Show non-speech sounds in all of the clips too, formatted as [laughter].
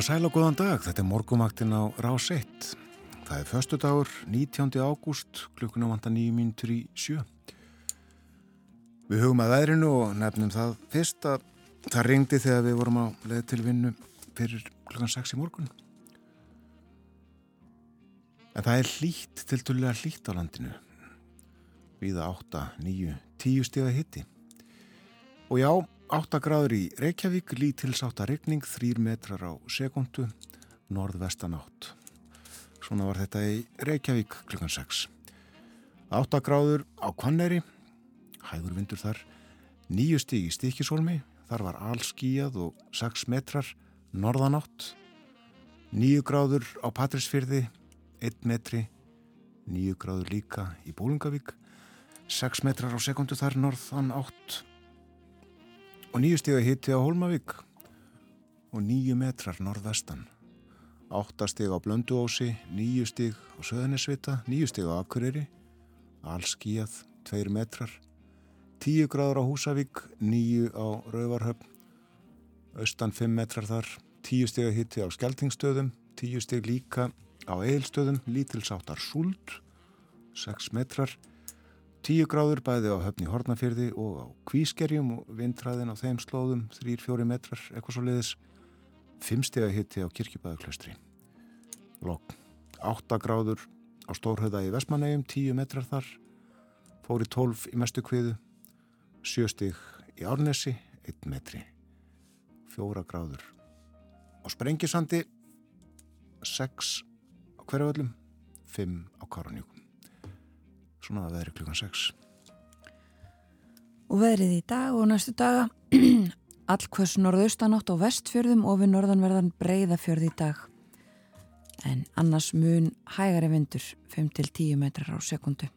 og sæl og góðan dag, þetta er morgumaktin á Rás 1. Það er förstu dagur, 19. ágúst, klukkuna vanda nýjum mínutur í sjö. Við hugum að veðrinu og nefnum það fyrst að það ringdi þegar við vorum á leið til vinnu fyrir klukkan 6 í morgun. En það er hlýtt, til tullega hlýtt á landinu. Víða 8, 9, 10 stíða hitti. Og já, 8 gráður í Reykjavík, lítilsáta regning, 3 metrar á sekundu, norðvestan átt. Svona var þetta í Reykjavík klukkan 6. 8 gráður á Kvanneri, hægur vindur þar, 9 stíg í Stíkisólmi, þar var allskíjað og 6 metrar, norðan átt. 9 gráður á Patrísfyrði, 1 metri, 9 gráður líka í Bólungavík, 6 metrar á sekundu þar norðan átt og nýju stíga hitti á Hólmavík. Og nýju metrar norðvestan. Áttastíg á Blönduósi, nýju stíg á Söðanesvita, nýju stíg á Akureyri, allskíjað, tveir metrar, tíu gráður á Húsavík, nýju á Rauvarhöfn, austan fimm metrar þar, tíu stíg hitti á Skeltingstöðum, tíu stíg líka á Eilstöðum, lítilsáttar Súld, sex metrar, Tíu gráður bæði á höfni Hortnafyrði og á Kvískerjum og vindræðin á þeim slóðum, þrýr, fjóri metrar, eitthvað svo leiðis. Fimmstega hitti á Kirkjubæðuklaustri. Lók. Átta gráður á Stórhauða í Vestmannegjum, tíu metrar þar. Fóri tólf í mestu kviðu. Sjöstig í Árnesi, einn metri. Fjóra gráður á Sprengisandi. Seks á Hverjavöllum. Fimm á Karanjúkum svona að veðri klukkan 6 Og veðrið í dag og næstu daga [clears throat] allkvöss norðaustanátt og vestfjörðum og við norðanverðan breyðafjörð í dag. En annars mun hægari vindur 5-10 metrar á sekundu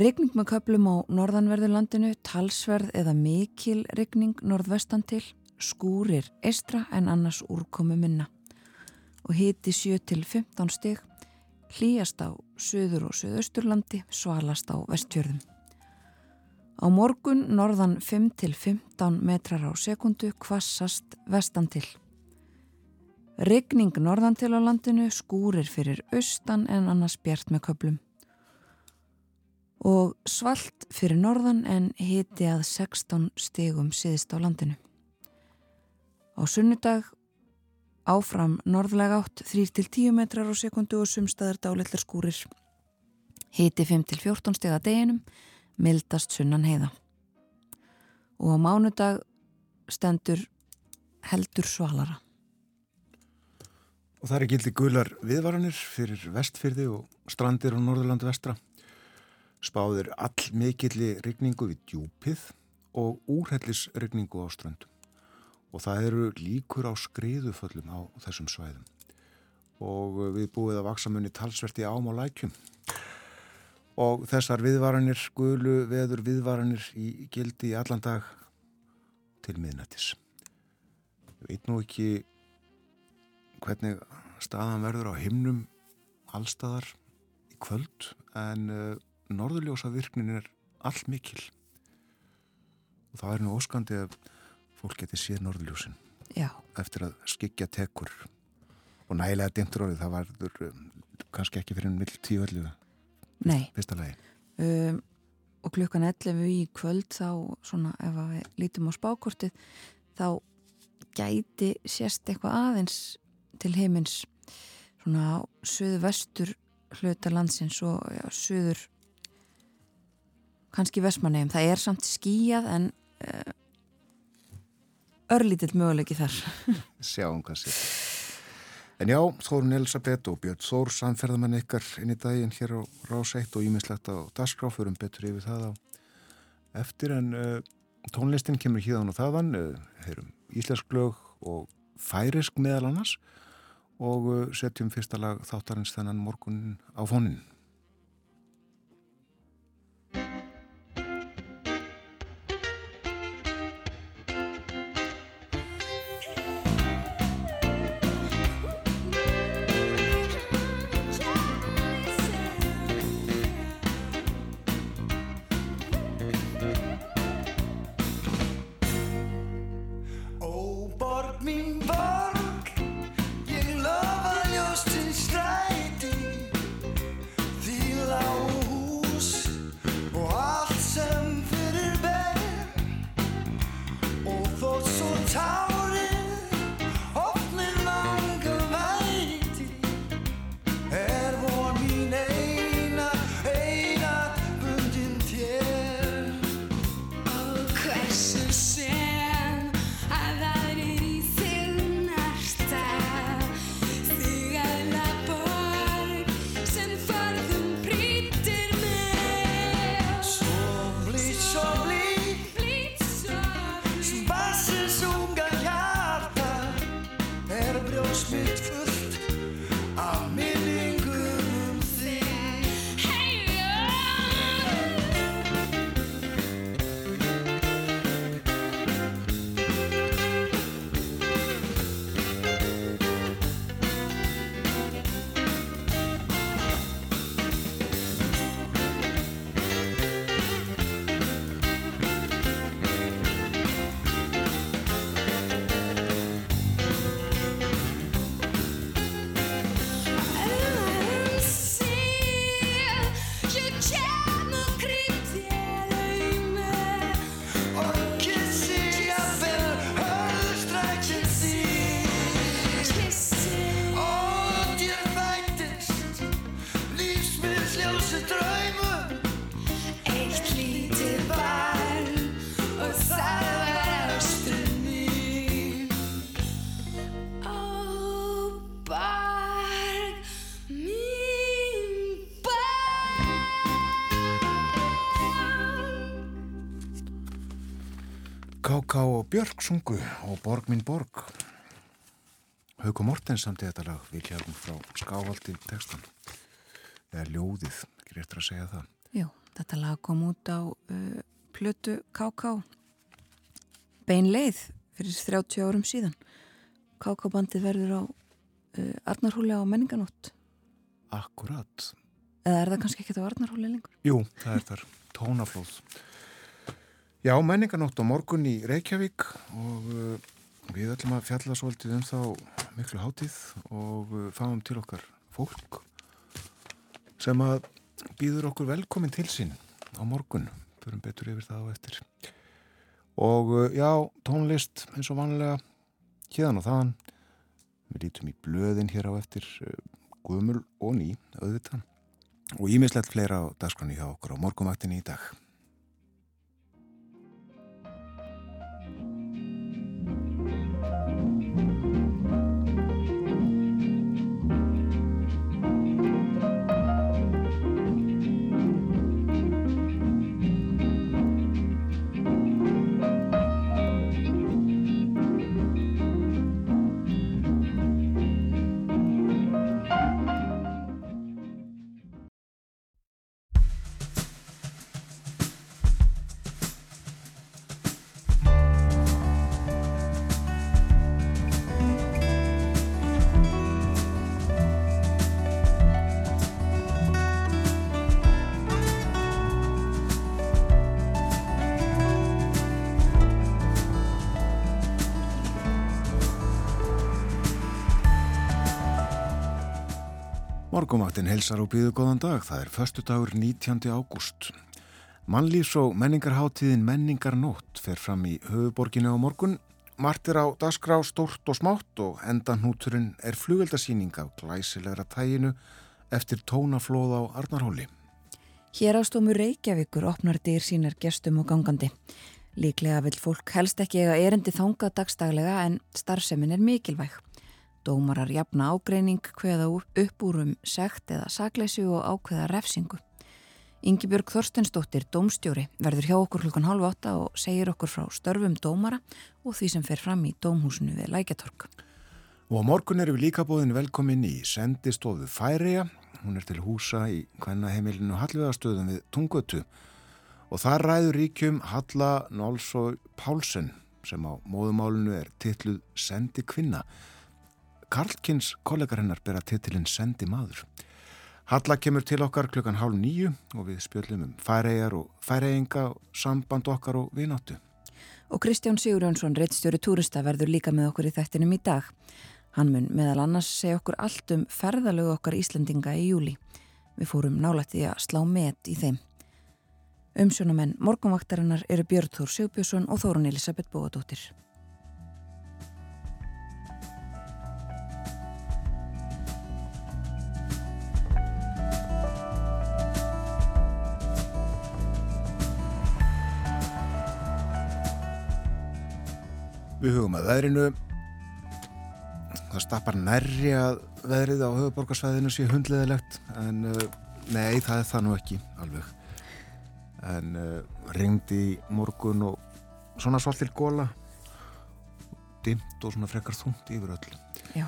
Regning með köplum á norðanverðurlandinu, talsverð eða mikil regning norðvestan til, skúrir eistra en annars úrkomi minna. Og hiti 7-15 stygg hlýjast á söður og söðausturlandi, svalast á vestjörðum. Á morgun norðan 5-15 metrar á sekundu kvassast vestan til. Regning norðan til á landinu skúrir fyrir austan en annars bjart með köplum. Og svalt fyrir norðan en hiti að 16 stegum siðist á landinu. Á sunnudag Áfram norðlega átt 3-10 metrar á sekundu og sumstaðar dálitlar skúrir. Hiti 5-14 steg að deginum, mildast sunnan heiða. Og á mánudag stendur heldur svalara. Og það er gildi gular viðvaranir fyrir vestfyrði og strandir á Norðurlandu vestra. Spáðir all mikilli rigningu við djúpið og úrhellisrigningu á strandum og það eru líkur á skriðuföllum á þessum svæðum. Og við búið að vaksa munni talsverti ám á lækjum. Og þessar viðvaranir, gulu veður viðvaranir í gildi í allan dag til miðnættis. Ég veit nú ekki hvernig staðan verður á himnum allstaðar í kvöld en uh, norðurljósa virknin er all mikil og það er nú óskandi að fólk geti séð norðljósin Já. eftir að skikja tekur og nægilega dimtur orðið það var um, kannski ekki fyrir mill tíu öllu fyrsta lagi um, og klukkan 11 í kvöld þá svona ef við lítum á spákortið þá gæti sérst eitthvað aðeins til heimins svona á söðu vestur hluta landsins og já, söður kannski Vestmannegjum. Það er samt skíjað en uh, örlítill möguleiki þar. Sjáum hvað sér. En já, Þórun Elisabeth og Björn Þór samferðamenn ykkar inn í daginn hér á Rás 1 og ímislegt á Dasgráfurum betur yfir það á eftir en uh, tónlistin kemur híðan og þaðan, uh, heyrum íslensk lög og færisk meðal annars og uh, setjum fyrsta lag þáttarins þennan morgun á fónin. Björk sungu og Borg minn Borg. Hauko Mortens samt í þetta lag Viljarm frá Skávaldi tekstan eða ljóðið, ekki réttur að segja það. Jú, þetta lag kom út á uh, plötu K.K. Beinleið fyrir 30 árum síðan. K.K. bandið verður á uh, Arnarhúli á menninganótt Akkurat. Eða er það kannski ekki á Arnarhúli lengur? Jú, það er þar. Tónaflóð Já, menninganótt á morgun í Reykjavík og uh, við ætlum að fjalla svolítið um þá miklu hátíð og uh, fáum til okkar fólk sem að býður okkur velkomin til sín á morgun, förum betur yfir það á eftir. Og uh, já, tónlist eins og vanlega hérna og þaðan. Við lítum í blöðin hér á eftir Guðmul og Ný, auðvitað. Og ímislegt fleira á dagskrani hjá okkur á morgumaktinni í dag helsar og býðu góðan dag. Það er förstu dagur 19. ágúst. Mannlýfs og menningarháttíðin Menningarnótt fer fram í höfuborginu á morgun. Mart er á dagskrá stort og smátt og endanhúturinn er flugeldasýning af glæsilegra tæginu eftir tónaflóð á Arnarhóli. Hérastómur Reykjavíkur opnar dyr sínar gestum og gangandi. Líklega vil fólk helst ekki eiga erindi þangað dagstaglega en starfsemin er mikilvæg. Dómarar jafna ágreining, hveða upp úr um sekt eða sakleysi og ákveða refsingu. Yngibjörg Þorstensdóttir, dómstjóri, verður hjá okkur klukkan halv åtta og segir okkur frá störfum dómara og því sem fer fram í dómhúsinu við Lækjatork. Og á morgun erum við líka búin velkomin í sendistofu Færiða Hún er til húsa í kvennaheimilinu Hallvegastöðum við Tungötu og þar ræður ríkjum Halla Nálsói Pálsen sem á móðumálunu er titluð Sendi kvinna. Karlkins kollegar hennar bera titlinn Sendi maður. Halla kemur til okkar klukkan hálf nýju og við spjöldum um færegar og færeinga, samband okkar og vináttu. Og Kristján Sigurjónsson, reittstjóri túrista, verður líka með okkur í þættinum í dag. Hann mun meðal annars segja okkur allt um ferðalögu okkar Íslandinga í júli. Við fórum nálætti að slá met í þeim. Umsjónamenn morgunvaktarinnar eru Björn Þór Sjóbjörnsson og Þórun Elisabeth Bóadóttir. Við hugum að veðrinu. Það stappar nærri að veðrið á höfuborgarsvæðinu sé hundleðilegt en uh, nei, það er það nú ekki alveg. En uh, ringdi í morgun og svona svolítil góla dimt og svona frekar þungt yfir öll Já.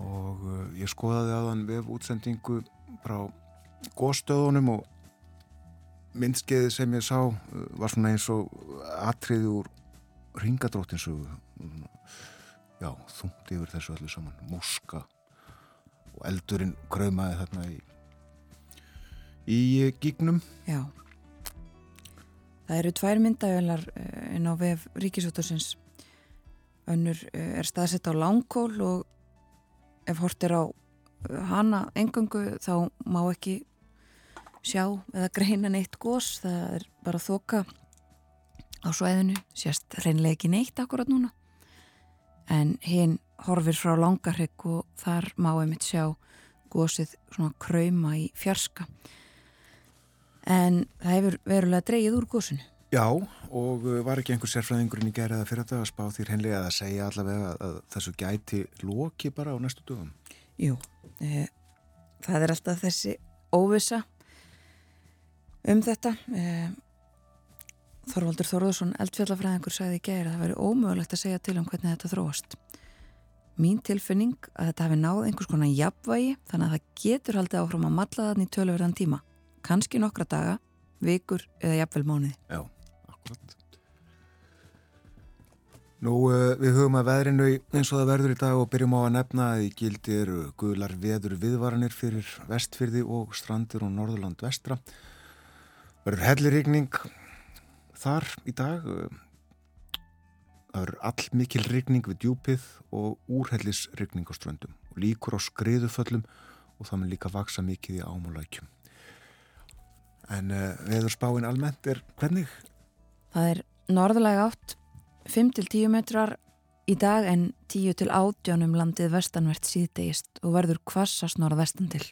og uh, ég skoðaði aðan vef útsendingu frá góðstöðunum og myndskeiði sem ég sá var svona eins og atriði úr ringadróttinsugu já, þungt yfir þessu öllu saman. Múska og eldurinn krömaði þarna í í gígnum. Já. Það eru tvær myndavelar eh, inn á vef Ríkisóttursins önnur eh, er staðsett á langkól og ef hort er á eh, hana engungu þá má ekki sjá eða greina neitt gós það er bara þoka á svæðinu sérst reynlega ekki neitt akkurat núna. En hinn horfir frá langarhygg og þar má einmitt sjá gósið svona krauma í fjarska. En það hefur verulega dreyið úr gósinu Já, og uh, var ekki einhver sérfræðingurinn í gerða fyrir þetta að spá þér henlega að segja allavega að þessu gæti loki bara á næstu dögum? Jú, e, það er alltaf þessi óvisa um þetta e, Þorvaldur Þorðarsson, eldfjallafræðingur, sagði í gerð að það væri ómögulegt að segja til um hvernig þetta þróast. Mín tilfinning að þetta hafi náð einhvers konar jafnvægi þannig að það getur haldið áfram að matla þannig tölverðan tíma. Kanski nokkra daga, vikur eða jafnvel mánuði. Já, akkurat. Nú, uh, við hugum að veðrinu eins og það verður í dag og byrjum á að nefna að í gildi eru guðlar veður viðvaranir fyrir vestfyrði og strandir og norðurland vestra. Verður helliríkning þar í dag það er all mikil rigning við djúpið og úrhellisrigning á ströndum og líkur á skriðuföllum og það mun líka vaksa mikið í ámulækjum en uh, veður spáin almennt er hvernig? Það er norðalega átt 5-10 metrar í dag en 10-18 um landið vestanvert síðdegist og verður kvassast norðvestan til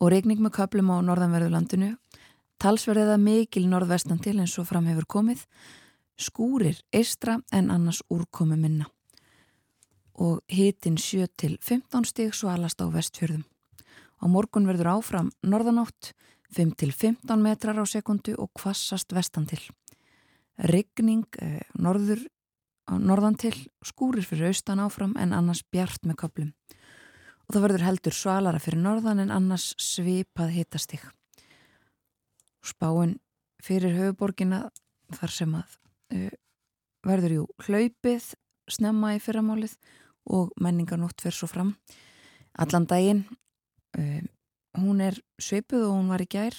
og regning með köplum á norðanverðulandinu Talsverðiða mikil norðvestan til eins og fram hefur komið, skúrir eistra en annars úrkomi minna og hitin 7 til 15 stig svo alast á vestfjörðum. Á morgun verður áfram norðanátt 5 til 15 metrar á sekundu og kvassast vestan til. Ryggning eh, norður, norðan til, skúrir fyrir austan áfram en annars bjart með köplum. Og það verður heldur svalara fyrir norðan en annars svipað hitastig spáin fyrir höfuborgina þar sem að uh, verður jú hlaupið snemma í fyrramálið og menningarnótt fyrir svo fram allan daginn. Uh, hún er sveipuð og hún var í gær.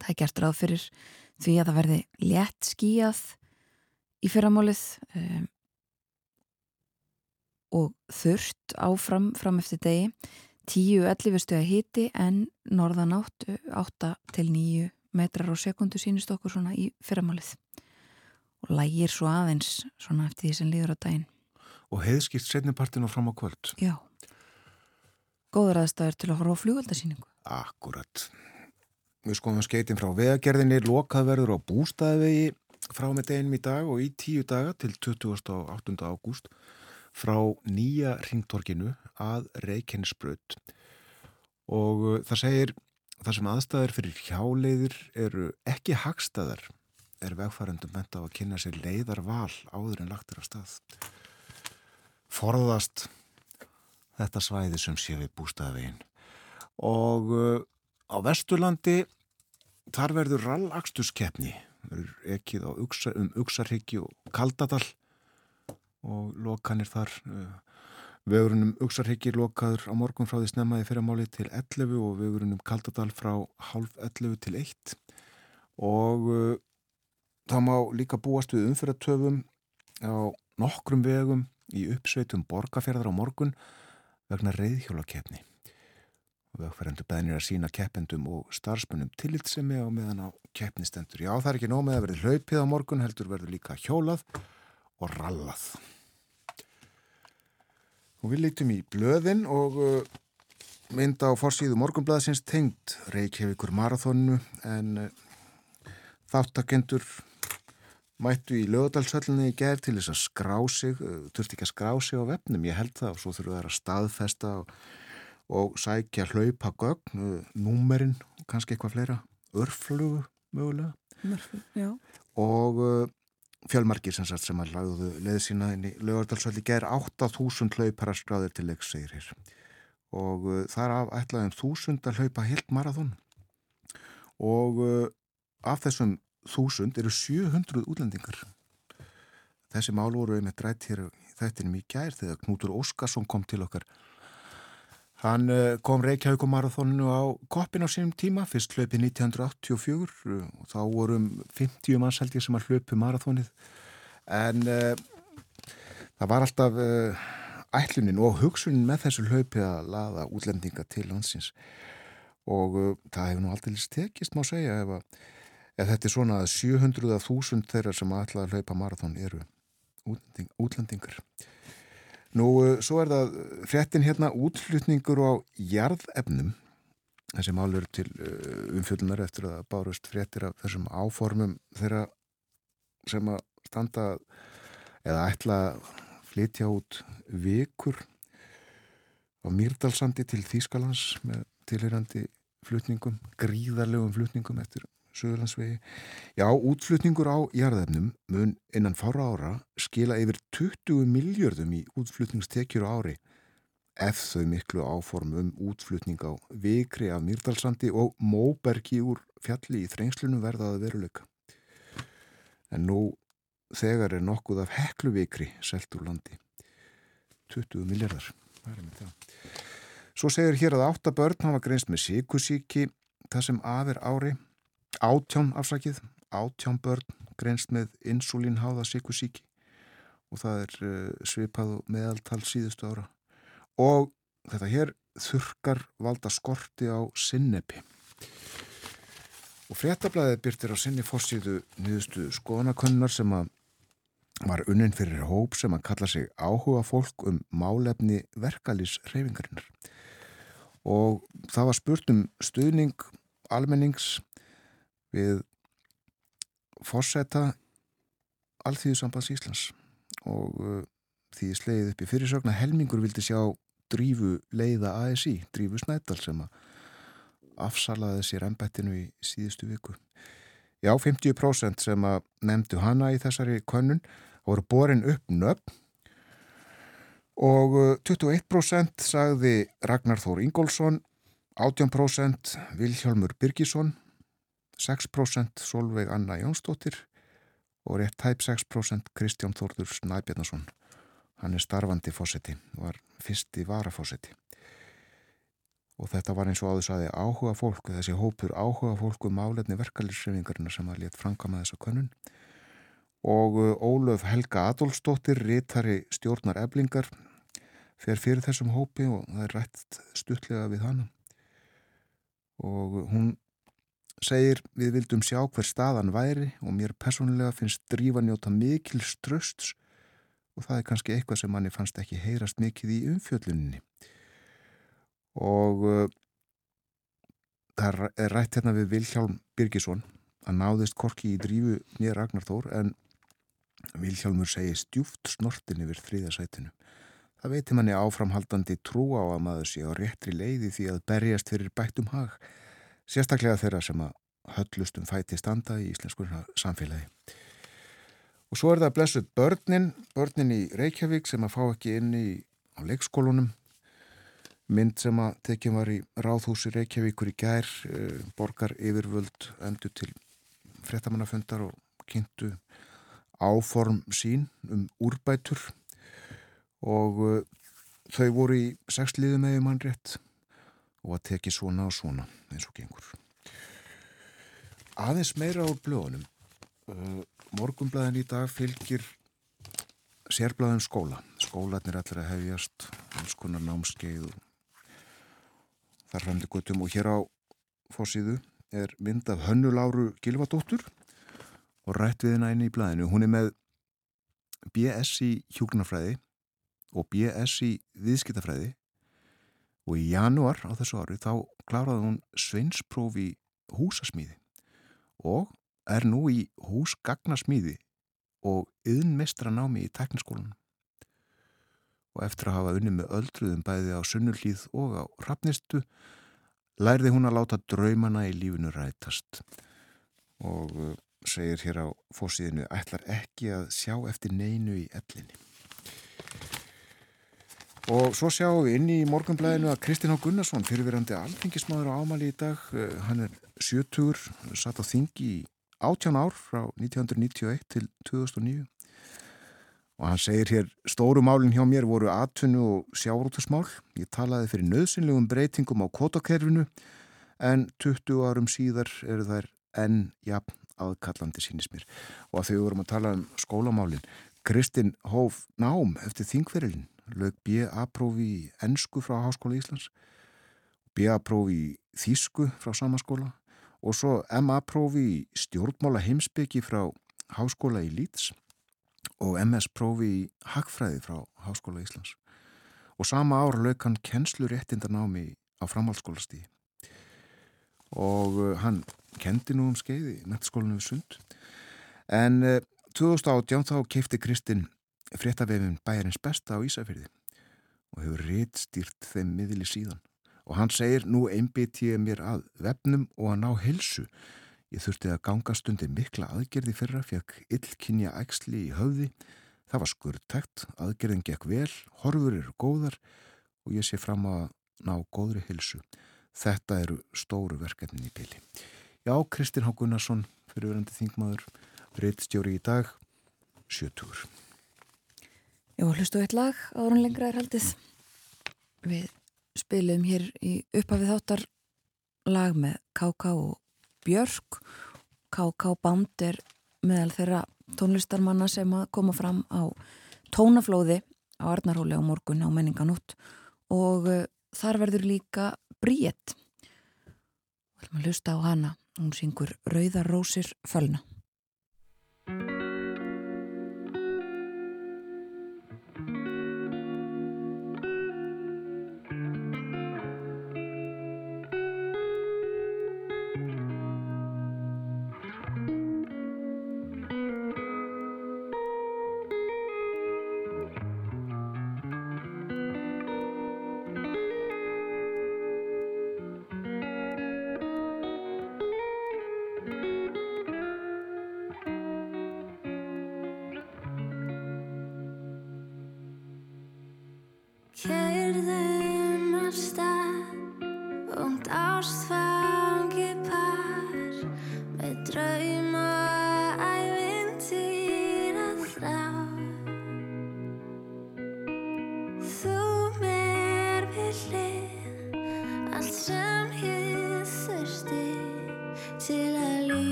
Það er gert ráð fyrir því að það verði létt skíjað í fyrramálið uh, og þurft áfram fram eftir degi 10-11 stuða hiti en norðan átt 8 til 9 metrar á sekundu sínist okkur svona í fyrramálið og lægir svo aðeins svona eftir því sem líður á daginn Og heiðskipt setnipartin og fram á kvöld Já góður aðstæður til að horfa á flugöldasýningu. Akkurat. Við skoðum skeitin frá vegagerðinni, lokaðverður á bústæðvegi frá með deginum í dag og í tíu daga til 28. ágúst frá nýja ringtorkinu að Reykjanesbröð og uh, það segir það sem aðstæður fyrir hjáleiðir eru ekki hagstæðar er vegfærandum menta á að kynna sér leiðar val áður en lagtur af stað. Forðast þetta svæði sem sé við bústæðvegin og uh, á Vesturlandi þar verður rallagstuskeppni verður ekkið á uksa, um Uxarhyggju og Kaldadal og lokanir þar uh, vegurunum Uxarhyggji lokaður á morgun frá því snemmaði fyrramáli til 11 og vegurunum Kaldadal frá halv 11 til 1 og uh, það má líka búast við umfyrirtöfum á nokkrum vegum í uppsveitum borgarferðar á morgun vegna reyðhjólakeppni og vegferendur beðnir að sína keppendum og starfsmunum tillitsemi á meðan á keppnistendur. Já, það er ekki nóg með að verði hlaupið á morgun, heldur verður líka hjólað og rallað. Og við lítum í blöðin og uh, mynda á fórsíðu morgunblæðsins tengt Reykjavíkur marathónu en uh, þáttakendur mættu í lögadalsöllinni í gerð til þess að skrá sig, uh, þurfti ekki að skrá sig á vefnum, ég held það og svo þurfum það að staðfesta og og sækja hlaupa gögn, númerinn, kannski eitthvað fleira, örflugu mögulega Mörfum, já. og fjölmarkir sem, sagt, sem að lagðu leðið sína inn í lögardalsvöldi ger 8.000 hlaupara skráðir til leiks, segir hér. Og uh, þar af ætlaðum 1000 að hlaupa heilt marathón og uh, af þessum 1000 eru 700 útlendingar. Þessi mál voru með drætt hér þættinum í gær þegar Knútur Óskarsson kom til okkar Hann eh, kom Reykjavíkumarathónu á koppin á sínum tíma, fyrst hlaupið 1984 og þá vorum 50 manns held ég sem að hlaupu marathónið en uh, það var alltaf uh, ætlunin og hugsunin með þessu hlaupið að laða útlendinga til landsins og uh, það hefur nú alltaf stekist má segja ef, að, ef þetta er svona 700.000 þeirra sem ætla að hlaupa marathón eru útlending, útlendingar. Nú, eh, svo er það fréttin hérna útflutningur á jarðefnum. Þessi málur til eh, umfjöldunar eftir að bárust fréttir af þessum áformum þeirra sem að standa eða ætla að flytja út vikur á Mýrdalsandi til Þýskalands með tilhyrandi flutningum, gríðarlegum flutningum eftir Suðurlandsvegi. Já, útflutningur á jarðefnum mun innan fára ára skila yfir 20 miljörðum í útflutningstekjur ári ef þau miklu áform um útflutning á vikri af Mýrdalsandi og móbergi úr fjalli í þrengslunum verðaði veruleika. En nú þegar er nokkuð af hekluvikri selt úr landi. 20 miljardar. Svo segir hér að áttabörn hafa greinst með síkusíki það sem aðir ári átján afsakið, átján börn greinst með insulínháða sykusíki og það er uh, svipað meðaltal síðustu ára. Og þetta hér þurkar valda skorti á sinnepi. Og fréttablaðið byrtir á sinni fórsíðu nýðustu skoðanakonnar sem að var unnin fyrir hóp sem að kalla sig áhuga fólk um málefni verkalýs reyfingarinnar og það var spurt um stuðning almennings við fórseta Alþýðusambands Íslands og uh, því slegið upp í fyrirsögna helmingur vildi sjá drífu leiða ASI, drífu Snædal sem að afsalaði sér embettinu í síðustu viku. Já, 50% sem að nefndu hana í þessari könnun voru borin upp nöfn og 21% uh, sagði Ragnar Þór Ingólfsson, 18% Vilhjálmur Birgisson 6% Solveig Anna Jónsdóttir og rétt tæp 6% Kristján Þórður Snæbjarnason. Hann er starfandi fósetti, var fyrsti varafósetti. Og þetta var eins og áður saði áhuga fólk, þessi hópur áhuga fólku um málefni verkalýsreifingarna sem að létt framkama þessa könnun. Og uh, Ólöf Helga Adolfsdóttir, rítari stjórnar eblingar, fer fyrir þessum hópi og það er rætt stuttlega við hana. Og hún segir við vildum sjá hver staðan væri og mér personlega finnst drífa njóta mikil strösts og það er kannski eitthvað sem manni fannst ekki heyrast mikið í umfjölluninni. og uh, það er rætt hérna við Vilhjálm Birgisson að náðist korki í drífu nýja Ragnarþór en Vilhjálmur segi stjúft snortin yfir þriðasætinu. Það veitir manni áframhaldandi trú á að maður sé á réttri leiði því að berjast fyrir bættum hag, sérstaklega þeirra sem að höllustum fæti standa í íslenskur samfélagi. Og svo er það blessuð börnin, börnin í Reykjavík sem að fá ekki inn í á leikskólunum. Mynd sem að tekjum var í Ráðhúsi Reykjavíkur í gær, eh, borgar yfirvöld endur til frettamannafundar og kynntu áform sín um úrbætur og uh, þau voru í sexliðu með mann rétt og að teki svona og svona eins og gengur. Aðeins meira á blöðunum. Uh, morgumblæðin í dag fylgir sérblæðin skóla. Skólanir allir að hefjast, alls konar námskeið þar fremdi guttum og hér á fórsíðu er mynd af Hönnuláru Gilvadóttur og rætt við hennar inn í blæðinu. Hún er með BS í hjúknarfræði og BS í viðskiptafræði og í janúar á þessu ári þá kláraði hún sveinspróf í húsasmíði og er nú í húsgagnasmíði og yðnmestra námi í tekniskólanum. Og eftir að hafa unni með öldruðum bæði á sunnulíð og á rafnistu lærði hún að láta draumana í lífinu rætast og segir hér á fórsíðinu ætlar ekki að sjá eftir neinu í ellinni. Og svo sjáum við inn í morgunblæðinu að Kristinn H. Gunnarsson, fyrirverandi alþengismadur á ámali í dag, eh, hann er 70, satt á þingi í 18 ár frá 1991 til 2009 og hann segir hér stóru málinn hjá mér voru atvinnu og sjárótusmál. Ég talaði fyrir nöðsynlegum breytingum á kvotakerfinu en 20 árum síðar eru þær enn jafn aðkallandi sínis mér og að þau vorum að tala um skólamálin Kristinn Hóf Nám eftir þingferilin lög B.A.prófi í ennsku frá Háskóla Íslands B.A.prófi í þýsku frá samaskóla og svo M.A.prófi í stjórnmála heimsbyggi frá Háskóla í Líts og MS-prófi í Hagfræði frá Háskóla Íslands. Og sama ár lög hann kennsluréttindarnámi á framhaldsskólastíði og uh, hann kendi nú um skeiði í metaskólinu við Sund. En 2018 uh, þá keipti Kristinn fréttavefin bæjarins besta á Ísafjörði og hefur rétt stýrt þeim miðli síðan og hann segir nú einbit ég mér að vefnum og að ná helsu ég þurfti að ganga stundi mikla aðgerði fyrra fekk illkynja ægsli í höfði það var skurðtækt, aðgerðin gekk vel horfur eru góðar og ég sé fram að ná góðri helsu Þetta eru stóru verkefnin í pili. Já, Kristinn H. Gunnarsson, fyrirverandi þingmaður, reittstjóri í dag, 70. Jó, hlustu eitt lag, árun lengra er haldið. Við spilum hér í upphafið þáttar lag með K.K. og Björk. K.K. Band er meðal þeirra tónlistarmanna sem að koma fram á tónaflóði á Arnarhóli á morgun á menninganútt og uh, þar verður líka Bríett. Við ætlum að hlusta á hana. Hún syngur Rauðarósir fölna.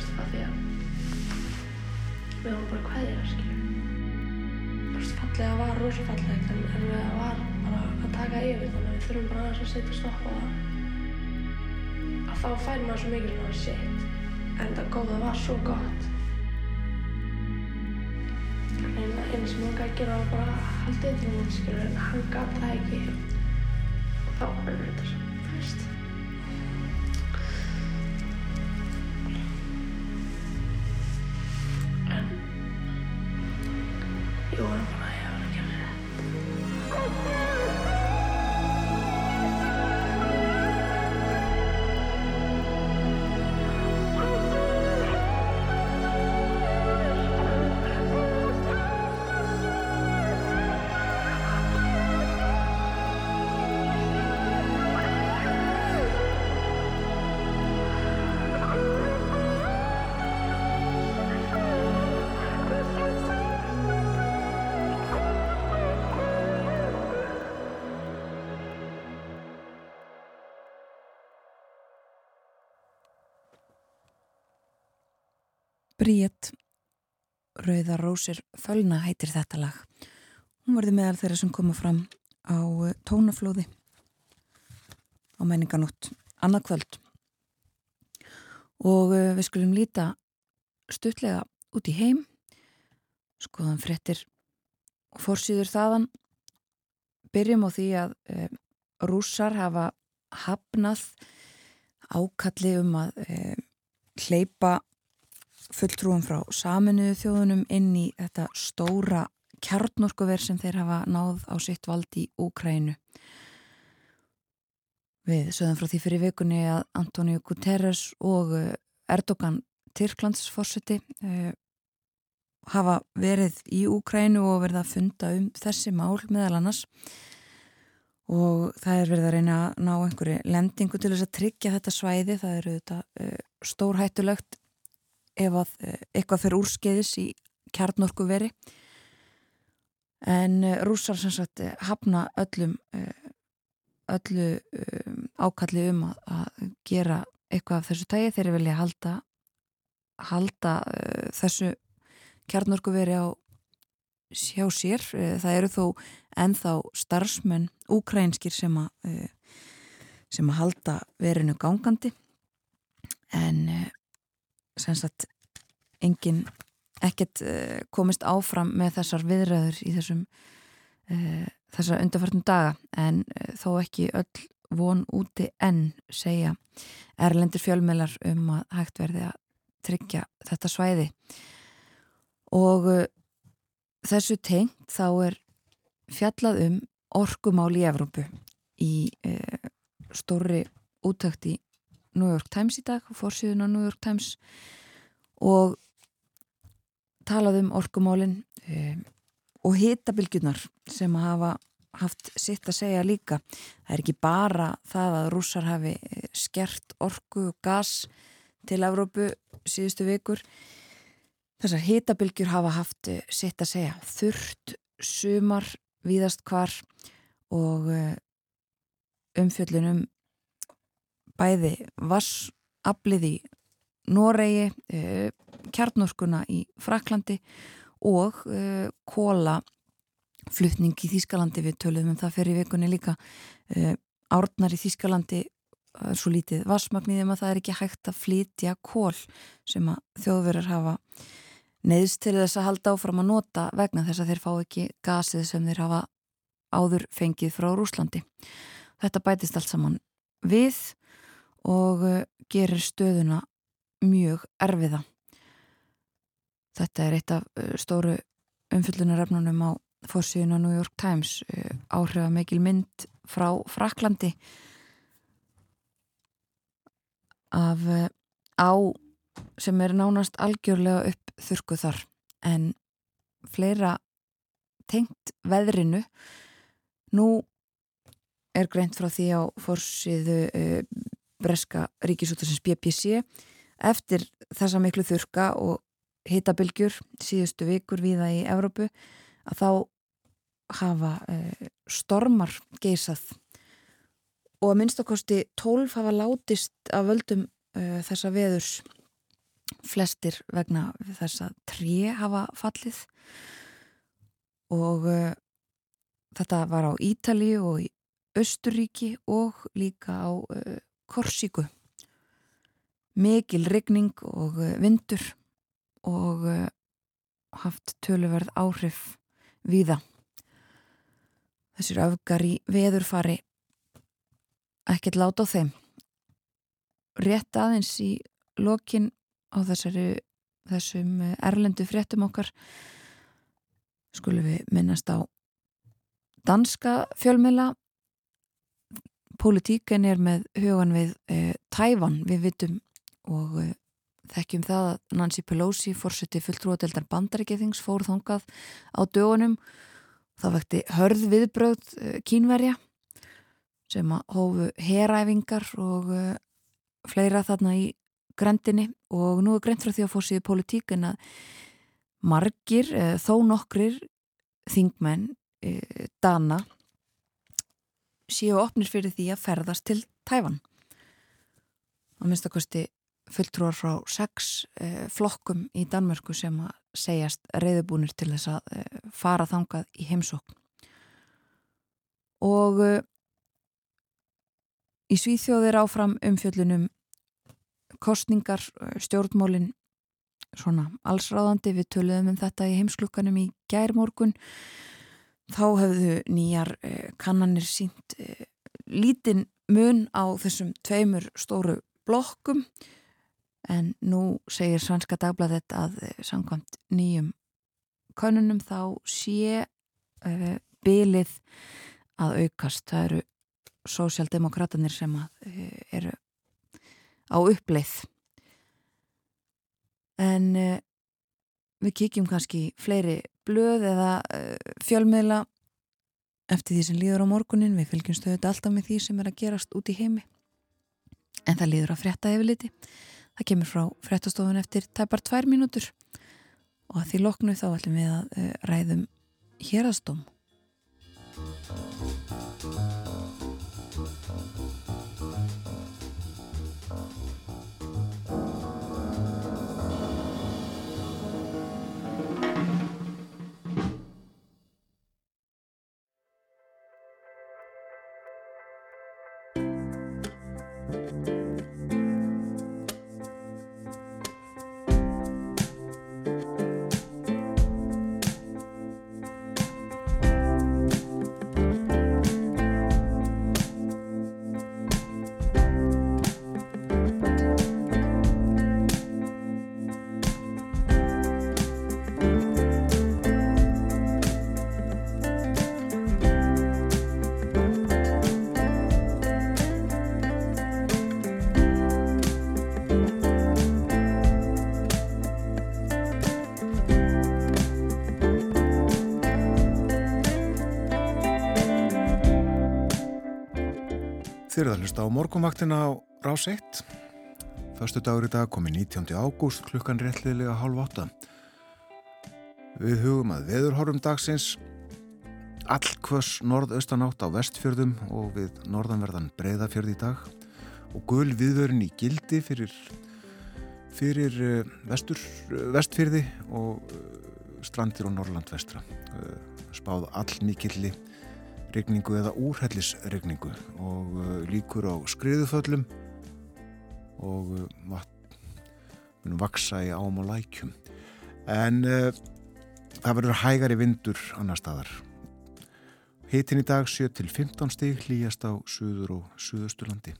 Veist það því að við vorum bara hvaðið þú veist fallega var rosa fallegt en, en það var bara að taka yfir þannig að við þurfum bara aðeins að setja stopp á það. Að þá fær maður svo mikið svona shit en það góða var svo gott. Eina, eina sem hann gæti gera var bara að halda yfir hún skilur en hann gaf það ekki. Og þá var þetta svo, þú veist Bríett Rauða Rósir Fölna heitir þetta lag. Hún verði meðal þeirra sem koma fram á eh, tónaflóði á menninganótt annað kvöld og eh, við skulum líta stuttlega út í heim skoðan fréttir og fórsýður þaðan byrjum á því að e, rússar hafa hafnað ákalli um að e, hleypa fulltrúum frá saminuðu þjóðunum inn í þetta stóra kjarnorkuver sem þeir hafa náð á sitt vald í Úkrænu. Við sögum frá því fyrir vikunni að Antonio Guterres og eh, Erdogan Tyrklandsforseti eh, hafa verið í Úkrænu og verið að funda um þessi mál meðal annars og það er verið að reyna að ná einhverju lendingu til þess að tryggja þetta svæði, það eru þetta uh, stórhættulegt ef að uh, eitthvað fyrir úrskeiðis í kjarnorku veri en uh, rússar sem sagt hafna öllum öllu um, ákalli um að, gera eitthvað af þessu tægi þeir vilja halda halda þessu kjarnorku veri á sjá sér, það eru þó ennþá starfsmenn úkrænskir sem að sem að halda verinu gangandi. En sagt engin ekkert komist áfram með þessar viðræður í þessum þessar undarfartum daga. En þó ekki öll von úti enn segja erlendir fjölmelar um að hægt verði að tryggja þetta svæði. Og þessu tengt þá er fjallað um orkumál í Evrópu í stóri útökt í New York Times í dag, fórsíðun á New York Times og talað um orkumálin e, og hitabilgjunar sem hafa haft sitt að segja líka. Það er ekki bara það að rússar hafi skert orku og gas til Evrópu síðustu vikur Þessar hitabilgjur hafa haft sitt að segja þurrt, sumar, víðast hvar og umfjöllunum bæði vassaflið í Noregi, kjarnorkuna í Fraklandi og kóla flutning í Þískalandi við töluðum um það fyrir vikunni líka. Árnar í Þískalandi svo lítið vassmagniðum að það er ekki hægt að flytja kól sem að þjóðverðar hafa neðst til þess að halda áfram að nota vegna þess að þeir fá ekki gasið sem þeir hafa áður fengið frá Rúslandi. Þetta bætist allt saman við og gerir stöðuna mjög erfiða. Þetta er eitt af stóru umfyllunarefnunum á fórsíðun á New York Times áhrifa mikil mynd frá Fraklandi af á sem er nánast algjörlega upp þurku þar en fleira tengt veðrinu nú er greint frá því á fórsíðu uh, breska ríkisútasins BBC eftir þessa miklu þurka og hitabilgjur síðustu vikur viða í Evrópu að þá hafa uh, stormar geisað. Og að minnstakosti tólf hafa látist af völdum uh, þessa veðurs. Flestir vegna þess að tré hafa fallið. Og uh, þetta var á Ítali og í Östuríki og líka á uh, Korsíku. Mikil regning og uh, vindur og uh, haft töluverð áhrif viða þessir öfgar í veðurfari ekkert láta á þeim. Rétt aðeins í lokin á þessari þessum uh, erlendu fréttum okkar skulum við minnast á danska fjölmila Politíken er með hugan við eh, Tævan, við vitum og eh, þekkjum það að Nancy Pelosi fórseti fulltrúadeldar bandaríkethings fór þongað á dögunum. Það vekti hörð viðbröð eh, kínverja sem að hófu heræfingar og eh, fleira þarna í grendinni og nú er grend frá því að fórsið politíken að margir, eh, þó nokkrir þingmenn eh, Dana séu opnir fyrir því að ferðast til Tæfan á minnstakosti fulltrúar frá sex eh, flokkum í Danmörku sem að segjast reyðubúnir til þess að eh, fara þangað í heimsókn. Og eh, í Svíþjóðir áfram umfjöllunum kostningar, eh, stjórnmólin svona allsráðandi. Við töluðum um þetta í heimsklukkanum í gærmorgun þá hefðu nýjar eh, kannanir sínt eh, lítinn mun á þessum tveimur stóru blokkum en nú segir Svanska Dagbladet að eh, samkvæmt nýjum kannunum þá sé bylið að aukast. Það eru sósjaldemokratanir sem eru á uppleið. En við kíkjum kannski fleiri blöð eða uh, fjölmiðla eftir því sem líður á morgunin við fylgjum stöðut alltaf með því sem er að gerast út í heimi. En það líður að frétta yfir liti það kemur frá fréttastofun eftir tæpar tvær mínútur. Og að því loknu þá ætlum við að uh, ræðum hérastóm Þið eruð að hlusta á morgunvaktina á Rás 1. Föstu dagur í dag komi 19. ágúst klukkan réttliðlega hálf átta. Við hugum að veðurhorfum dagsins allkvöss norðaustanátt á vestfjörðum og við norðanverðan breyðafjörð í dag og gul viðvörin í gildi fyrir, fyrir uh, vestur, uh, vestfjörði og uh, strandir og norrland vestra. Spáð all mikilli regningu eða úrhellisregningu og uh, líkur á skriðuföllum og uh, vatn vaksa í ám og lækjum. En uh, það verður hægari vindur annar staðar. Hitin í dag 7-15 stig hlýjast á suður og suðusturlandi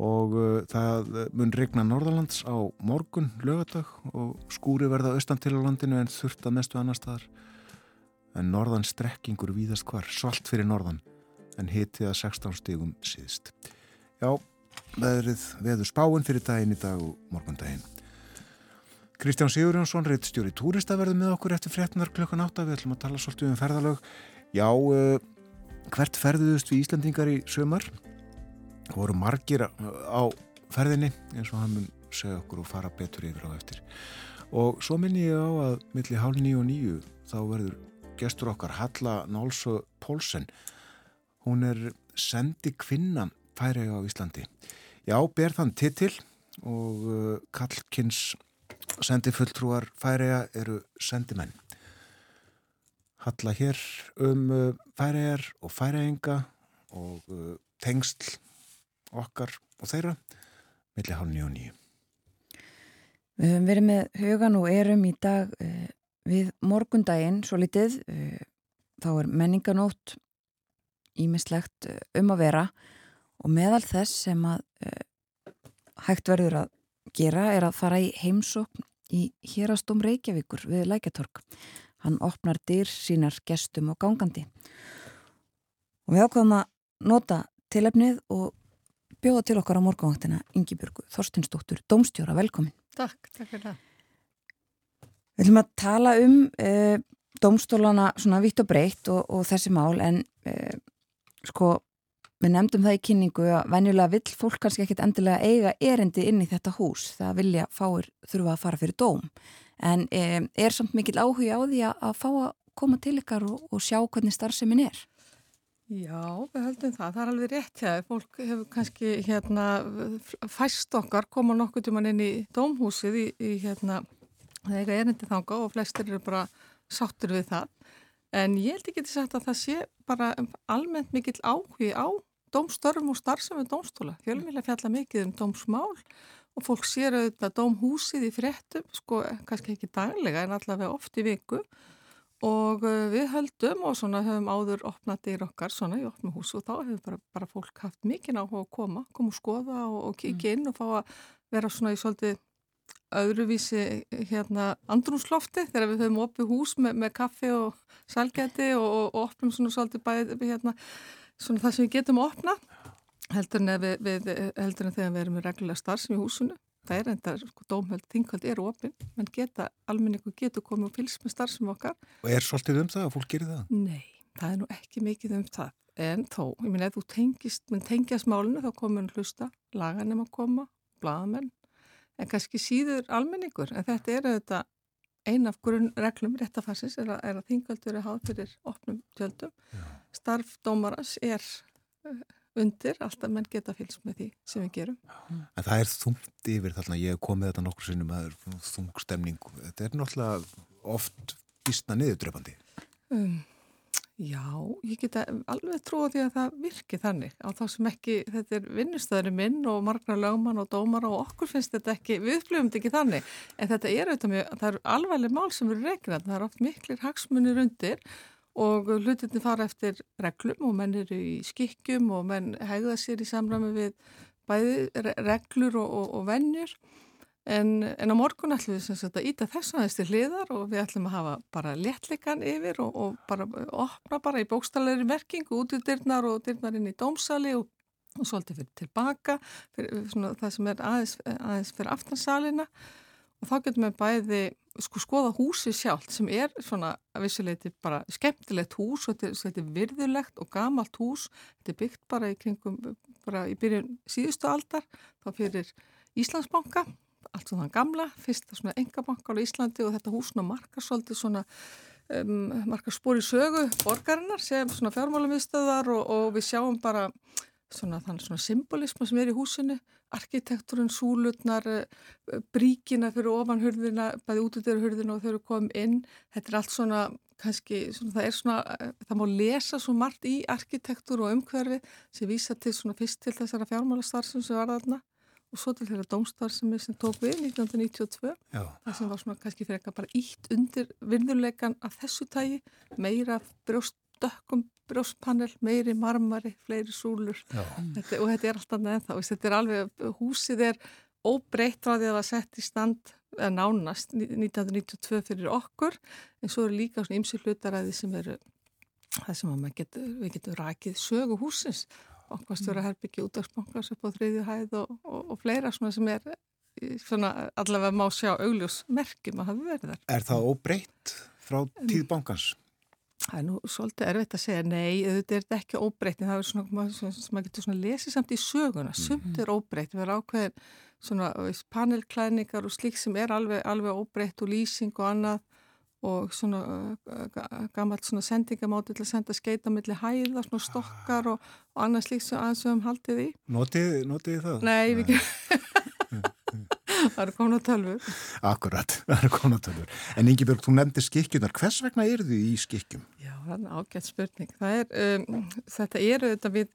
og uh, það mun regna norðalands á morgun lögadag og skúri verða austan til á landinu en þurft að mestu annar staðar en norðan strekkingur víðast hvar, svalt fyrir norðan en hitið að 16 stígum síðst. Já, veðrið veður spáin fyrir daginn í dag og morgundaginn. Kristján Sigurjónsson, reittstjóri túrista verður með okkur eftir fréttunar klukkan átta, við ætlum að tala svolítið um ferðalög. Já, uh, hvert ferðuðust við Íslandingar í sömar? voru margir á ferðinni eins og hann mun segja okkur og fara betur yfir á eftir. Og svo minni ég á að milli hálf nýju og nýju þá verður gestur okkar Halla Nálsö Pólsen hún er sendi kvinna færiða á Íslandi. Já, ber þann titil og uh, Kallkins sendi fulltrúar færiða eru sendimenn. Halla hér um uh, færiðar og færiðinga og uh, tengsl okkar og þeirra millir hálf nýju og nýju. Við höfum verið með hugan og erum í dag við morgundaginn svo litið. Uh, þá er menninganót ímislegt uh, um að vera og meðal þess sem að hægt verður að gera er að fara í heimsókn í hérastum Reykjavíkur við Lækjatorg. Hann opnar dyr sínar gestum og gangandi. Og við ákvæðum að nota tilefnið og bjóða til okkar á morgunvaktina Ingi Björgu Þorstinsdóttur, Dómstjóra, velkomin. Takk, takk fyrir það. Við ætlum að tala um uh, dómstólana svona vitt og breytt og, og þessi mál en uh, sko við nefndum það í kynningu að venjulega vill fólk kannski ekkit endilega eiga erindi inn í þetta hús það vilja fáir þurfa að fara fyrir dóm en um, er samt mikil áhuga á því að, fá að koma til ykkar og, og sjá hvernig starfsemin er? Já, við höldum það. Það er alveg rétt hjá. Fólk hefur kannski hérna fæst okkar koma nokkuð tíman inn í dómhúsið í, í hérna þegar erindi þanga og flestir eru bara sáttur við það. En ég held ekki til sagt að það sé bara almennt mikill áhugi á dómstörfum og starfsefum dómstóla. Fjölmíla fjalla mikið um dómsmál og fólk sér auðvitað dómhúsið í fréttum, sko kannski ekki daglega en allavega oft í viku og við höldum og svona höfum áður opnað dyr okkar svona í opnum hús og þá hefur bara, bara fólk haft mikið áhuga að koma, koma og skoða og, og kíkja inn og fá að vera svona í svolítið öðruvísi hérna andrúnslofti þegar við höfum opið hús með, með kaffi og salgæti og, og, og opnum svona svolítið bæði hérna svona það sem við getum að opna heldur en, við, við, heldur en þegar við erum með reglulega starfsum í húsinu. Það er enda, sko, dómhöld, þinghöld eru opinn, menn geta, almenningu getur komið og fylgst með starfsum okkar. Og er svolítið um það að fólk gerir það? Nei, það er nú ekki mikið um það, en þó, ég minn, ef þú tengist, menn tengjast málinu, þá komur hann hlusta, laganum að koma, bladamenn, en kannski síður almenningur, en þetta er auðvitað ein af grunnreglum réttafarsins er að, að þinghöldur er háð fyrir opnum tjöldum. Starfdómaras er undir, alltaf menn geta fylgst með því sem við gerum. En það er þungt yfir þarna, ég hef komið þetta nokkur sinnum að það er þungstemning, þetta er náttúrulega oft býstna niðurdrefandi. Um, já, ég geta alveg trúið því að það virki þannig. Á þá sem ekki, þetta er vinnustöðurinn minn og margnar lögman og dómar og okkur finnst þetta ekki, við upplifum þetta ekki þannig, en þetta er auðvitað mjög, það er alveglega mál sem eru regnað, það er oft miklir hagsmunir undir og hlutinni fara eftir reglum og menn eru í skikkjum og menn hegða sér í samræmi við bæði reglur og, og, og vennjur en, en á morgun ætlum við sagt, að íta þess aðeins til hliðar og við ætlum að hafa bara léttleikan yfir og, og bara opna bara í bókstalleri merking út í dyrnar og dyrnar inn í dómsali og svolítið fyrir tilbaka fyrir, svona, það sem er aðeins, aðeins fyrir aftansalina og þá getum við bæði sko skoða húsi sjálft sem er svona að vissuleiti bara skemmtilegt hús og þetta er virðulegt og gamalt hús. Þetta er byggt bara í kringum bara í byrjun síðustu aldar þá fyrir Íslandsbanka allt svona gamla, fyrsta svona engabanka á Íslandi og þetta húsna markar svolítið svona um, markar spóri sögu borgarinnar sem svona fjármálamiðstöðar og, og við sjáum bara svona þann svona symbolisma sem er í húsinu arkitektúrun, súlutnar eh, bríkina fyrir ofanhörðina bæði útutöruhörðina og þau eru komið inn. Þetta er allt svona, kannski svona, það er svona, eh, það má lesa svo margt í arkitektúr og umhverfi sem vísa til svona fyrst til þessara fjármálastarfsum sem var þarna og svo til þeirra dómstarfsemi sem tók við 1992 Já. það sem var svona kannski eitthvað bara ítt undir virðuleikan af þessu tægi meira brjóst dökkum brjóspanel, meiri marmari, fleiri súlur. Þetta, og þetta er alltaf neða þá, þetta er alveg, húsið er óbreytt frá því að það var sett í stand nánast 1992 fyrir okkur. En svo eru líka ymsi hlutaræði sem eru það sem getur, við getum rakið sögu húsins okkar stjóra herbyggja útdagsbankars upp á þriðju hæð og, og, og fleira svona sem er svona allavega má sjá augljós merkjum að hafa verið þar. Er það óbreytt frá tíð bankans? Það er nú svolítið erfitt að segja, nei, þetta er ekki óbreytni, það er svona sem maður getur svona lesið samt í söguna, sumt mm -hmm. er óbreytt, við erum ákveðin svona panelklæningar og slik sem er alveg, alveg óbreytt og lýsing og annað og svona uh, gammalt svona sendingamáti til að senda skeitamilli hæða, svona stokkar og, og annars líkt sem aðeins við höfum haldið í. Notið, notið það? Nei, við ekki. [laughs] það eru konatölfur. Akkurat, [laughs] það eru konatölfur. En Ingeborg, þú nefndi skikkjunar. Hvers vegna eru þið í skikkjum? Já, það er ágætt spurning. Er, um, þetta eru þetta við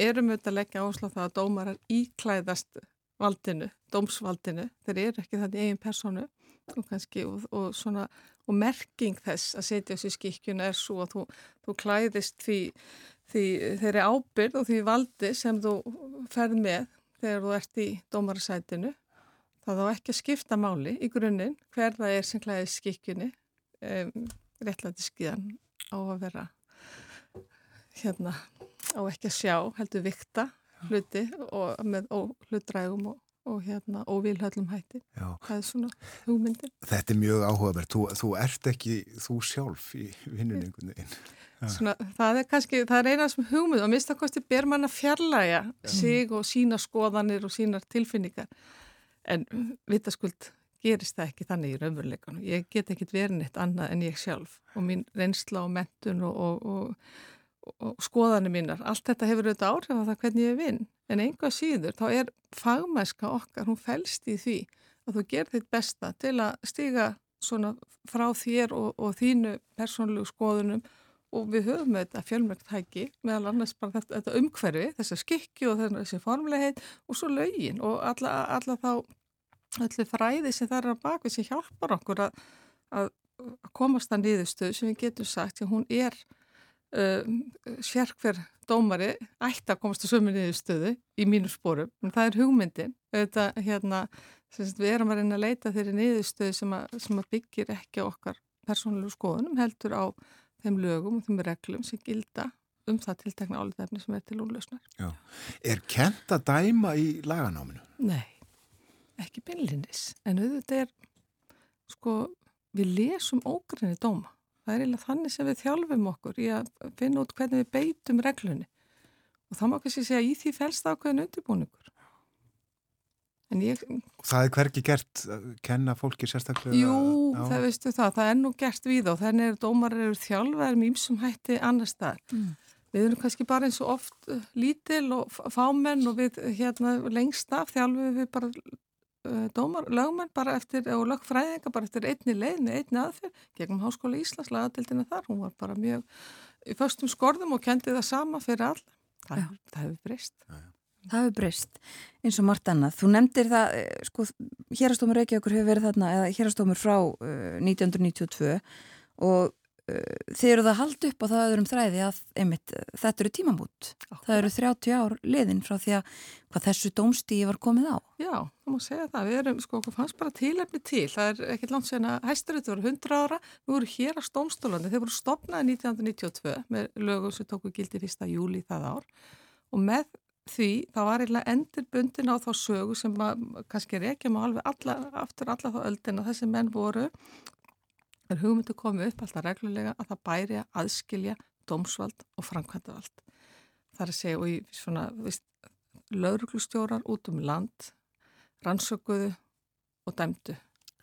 erum auðvitað að leggja áslá það að dómarar íklæðast valdinu, dómsvaldinu, þeir eru ekki í eigin personu og kannski og, og svona og merking þess að setja þessu skikkjuna er svo að þú, þú klæðist því, því þeirri ábyrð og því valdi sem þú ferð með þegar þú ert í dómarasætinu. Það þá ekki að skipta máli í grunninn hver það er sem klæðist skikkjunni. Um, réttlæti skíðan á að vera hérna á ekki að sjá heldur vikta hluti og með hlutrægum og og hérna óvílhöllum hætti. Já. það er svona hugmyndir Þetta er mjög áhugaverð, þú, þú ert ekki þú sjálf í vinnunningunni Svona, það er kannski, það er eina sem hugmynd og minnstakosti ber mann að fjarlæga sig og sína skoðanir og sínar tilfinningar. En vitaskuld gerist það ekki þannig í raunveruleikanum. Ég get ekki verið neitt annað en ég sjálf og mín reynsla og mentun og, og, og, og skoðanir mínar. Allt þetta hefur auðvitað áhrif á það hvernig ég vinn. En einhvað síður þá er fagmæska okkar, hún fælst í því að þú ger þitt besta til að stiga svona frá þér og, og þínu persónlegu skoðunum. Og við höfum þetta fjölmörgt hæki meðal annars bara þetta, þetta umhverfi, þessa skikki og þessi formlegheit og svo lögin og alla, alla þá allir fræði sem það er að baka sem hjálpar okkur að, að komast að niðurstöðu sem við getum sagt að hún er uh, sérkver dómari ætti að komast að sömu niðurstöðu í mínu spórum, en það er hugmyndin þetta hérna sagt, við erum að reyna að leita þeirri niðurstöðu sem að, sem að byggir ekki okkar persónulegu skoðunum heldur á þeim lögum og þeim reglum sem gilda um það tiltekna álitefni sem er til úrlausnar. Er kent að dæma í laganáminu? Nei, ekki beinlinis, en auðvitað er sko, við lesum ógrinni dóma Það er eiginlega þannig sem við þjálfum okkur í að finna út hvernig við beitum reglunni og þá má kannski segja í því fælst ákveðin undirbúningur. Ég, það er hverki gert að kenna fólki sérstaklega? Jú, á... það veistu það, það er nú gert við og þannig er dómar eru þjálfaður mjög sem hætti annar staðar. Mm. Við erum kannski bara eins og oft uh, lítil og fámenn og við hérna lengst af þjálfum við bara Eh, dómar, lögmenn bara eftir, og lögfræðinga bara eftir einni leið með einni aðferð gegnum Háskóla Íslands lagatildina þar, hún var bara mjög í föstum skorðum og kendi það sama fyrir all það, það hefur breyst. Það hefur breyst, eins og margt annað. Þú nefndir það, eh, sko hérastómur Reykjavíkur hefur verið þarna, eða hérastómur frá uh, 1992 og Eh, þið eruð að halda upp á það öðrum þræði að einmitt, þetta eru tímamút okay. það eru 30 ár liðin frá því að hvað þessu dómstíi var komið á. Já, það má segja það, við erum sko fannst bara tílefni til, það er ekkert langt sen að hæsturinn voru 100 ára, nú eru hér að stómstólandi, þeir voru stopnaði 1992 með lögum sem tóku gildi 1. júli það ár. Og með því það var eiginlega endurbundin á þá sögu sem að, kannski reykjum á alveg alla, aftur alla þá öldina þessi menn voru er hugmyndu komið upp alltaf reglulega að það bæri að aðskilja dómsvald og framkvæmdavald. Það er að segja og í svona vist, lauruglustjórar út um land rannsökuðu og dæmdu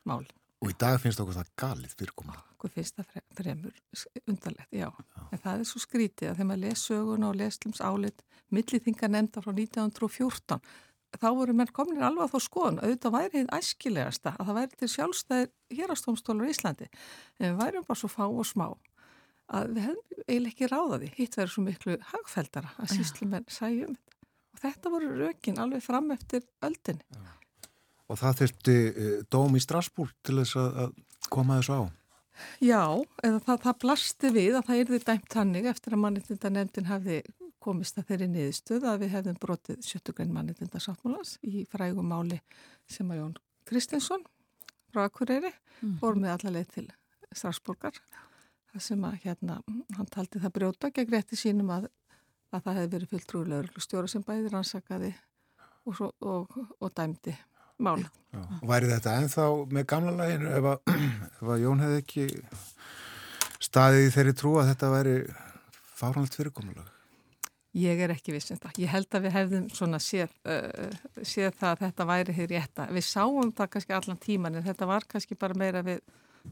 mál. Og í dag finnst okkur það galið fyrirkomað. Okkur finnst það fremur undarlegt, já. já. En það er svo skrítið að þegar maður les söguna og leslums álit millithinga nefnda frá 1914 þá voru menn komin alveg að þá skoðun. Auðvitað væri þið æskilegasta að það væri til sjálfstæðir hérastómstólur í Íslandi. En við værum bara svo fá og smá að við hefðum eiginlega ekki ráðaði hitt verið svo miklu hagfældara að síslumenn sæjum og þetta voru rökin alveg fram eftir öldin Og það þurfti uh, dóm í Strasbúr til þess að koma þessu á? Já, eða það, það blasti við að það erði dæmt hannig eftir að mannitinda nefndin hafði komist að þeirri niðurstöð að við hefðum brotið sjöttugrein mannitinda sáttmálans í frægum máli sem að Jón Kristinsson frá Akureyri mm. voru með allarleið til Strasburgar það sem að hérna hann taldi það brjóta gegn rétti sínum að, að það hefði verið fulltrúilegur stjóra sem bæði rannsakaði og, svo, og, og dæmdi mála. Já, og væri þetta ennþá með gamla læginu ef að, [clears throat] ef að Jón hefði ekki staðið í þeirri trú að þetta væri fáránlegt fyrirkomulega? Ég er ekki vissum það. Ég held að við hefðum svona séð, uh, séð það að þetta væri hér rétta. Við sáum það kannski allan tíman en þetta var kannski bara meira við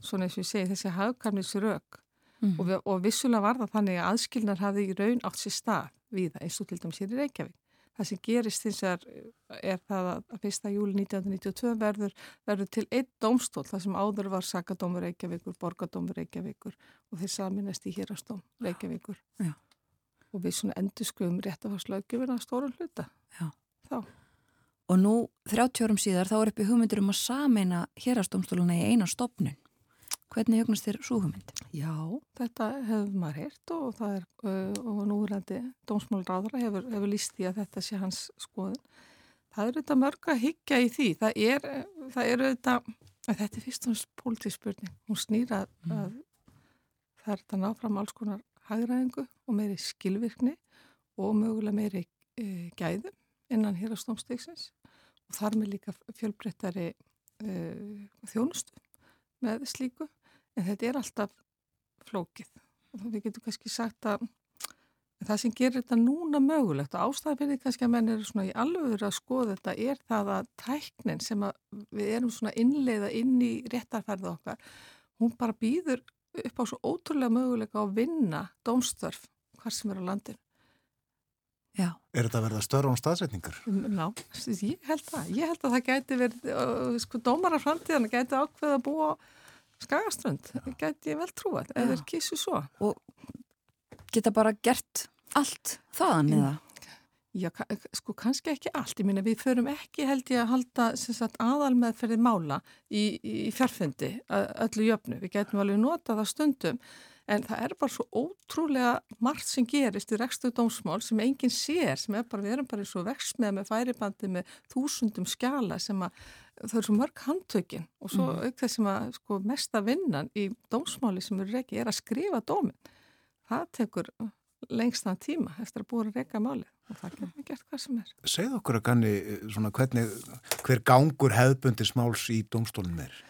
svona eins og ég segi þessi hagkarnisrök Mm. og, við, og vissulega var það þannig að aðskilnar hafði í raun átt sér stað við það eins og til dæmis hér í Reykjavík. Það sem gerist hins vegar er það að 1. júli 1992 verður, verður til einn dómstól þar sem áður var sakadómur Reykjavíkur, borgadómur Reykjavíkur og þeir saminast í hérastóm Reykjavíkur. Já. Og við svona endur skuðum rétt að fara slöggjöfina að stórum hluta. Já. Þá. Og nú, 30 árum síðar, þá er uppi hugmyndur um að sameina hérastómstóluna í eina stopnun. Hvernig hugnast þér svo hugmynd? Já, þetta hefur maður heyrt og það er, uh, og núrandi dómsmálráðra hefur, hefur líst því að þetta sé hans skoðun. Það er auðvitað mörg að higgja í því. Það er, það er auðvitað, að þetta er fyrst og náttúrulega pólitíspurning. Hún snýra að, Mm. að það er þetta náfram alls konar hagræðingu og meiri skilvirkni og mögulega meiri uh, gæðum innan hér á stómstegsins og þar með líka fjölbreyttari uh, þjónustu með slíku. En þetta er alltaf flókið. Og við getum kannski sagt að það sem gerir þetta núna mögulegt og því kannski að menn eru svona í alveg að skoða þetta er það að tæknin sem að við erum svona innleiða inn í réttarferðu okkar hún bara býður upp á svo ótrúlega möguleika að vinna dómstörf hvar sem er á landinu. Já. Er þetta að verða störra án staðsetningar? Ná, ég held það. Ég held að það gæti verið, uh, sko, dómara framtíðan gæti ákveð að búa skagaströnd. Gæti ég vel trúað, eða þeir kísu svo. Geta bara gert allt þaðan eða? Já, ka- sko, kannski ekki allt. Ég minna, við förum ekki, held ég, að halda sagt, aðal meðferði mála í, í fjárfundi, öllu jöfnu. Við gætum alveg nota það stundum, en það er bara svo ótrúlega margt sem gerist í rekstu dómsmál sem enginn sér, sem er bara, við erum bara í svo veksmið með færibandi með þúsundum skjala sem að þau eru svo mörg handtökin og svo Mhm. auk þess sem að sko, mesta vinnan í dómsmáli sem eru ekki er að skrifa dómin. Það tekur lengstan tíma eftir að búið að reyka málið og það getur gert hvað sem er. Segð okkur að ganni svona hvernig, hver gangur hefðbundis máls í domstólunum er?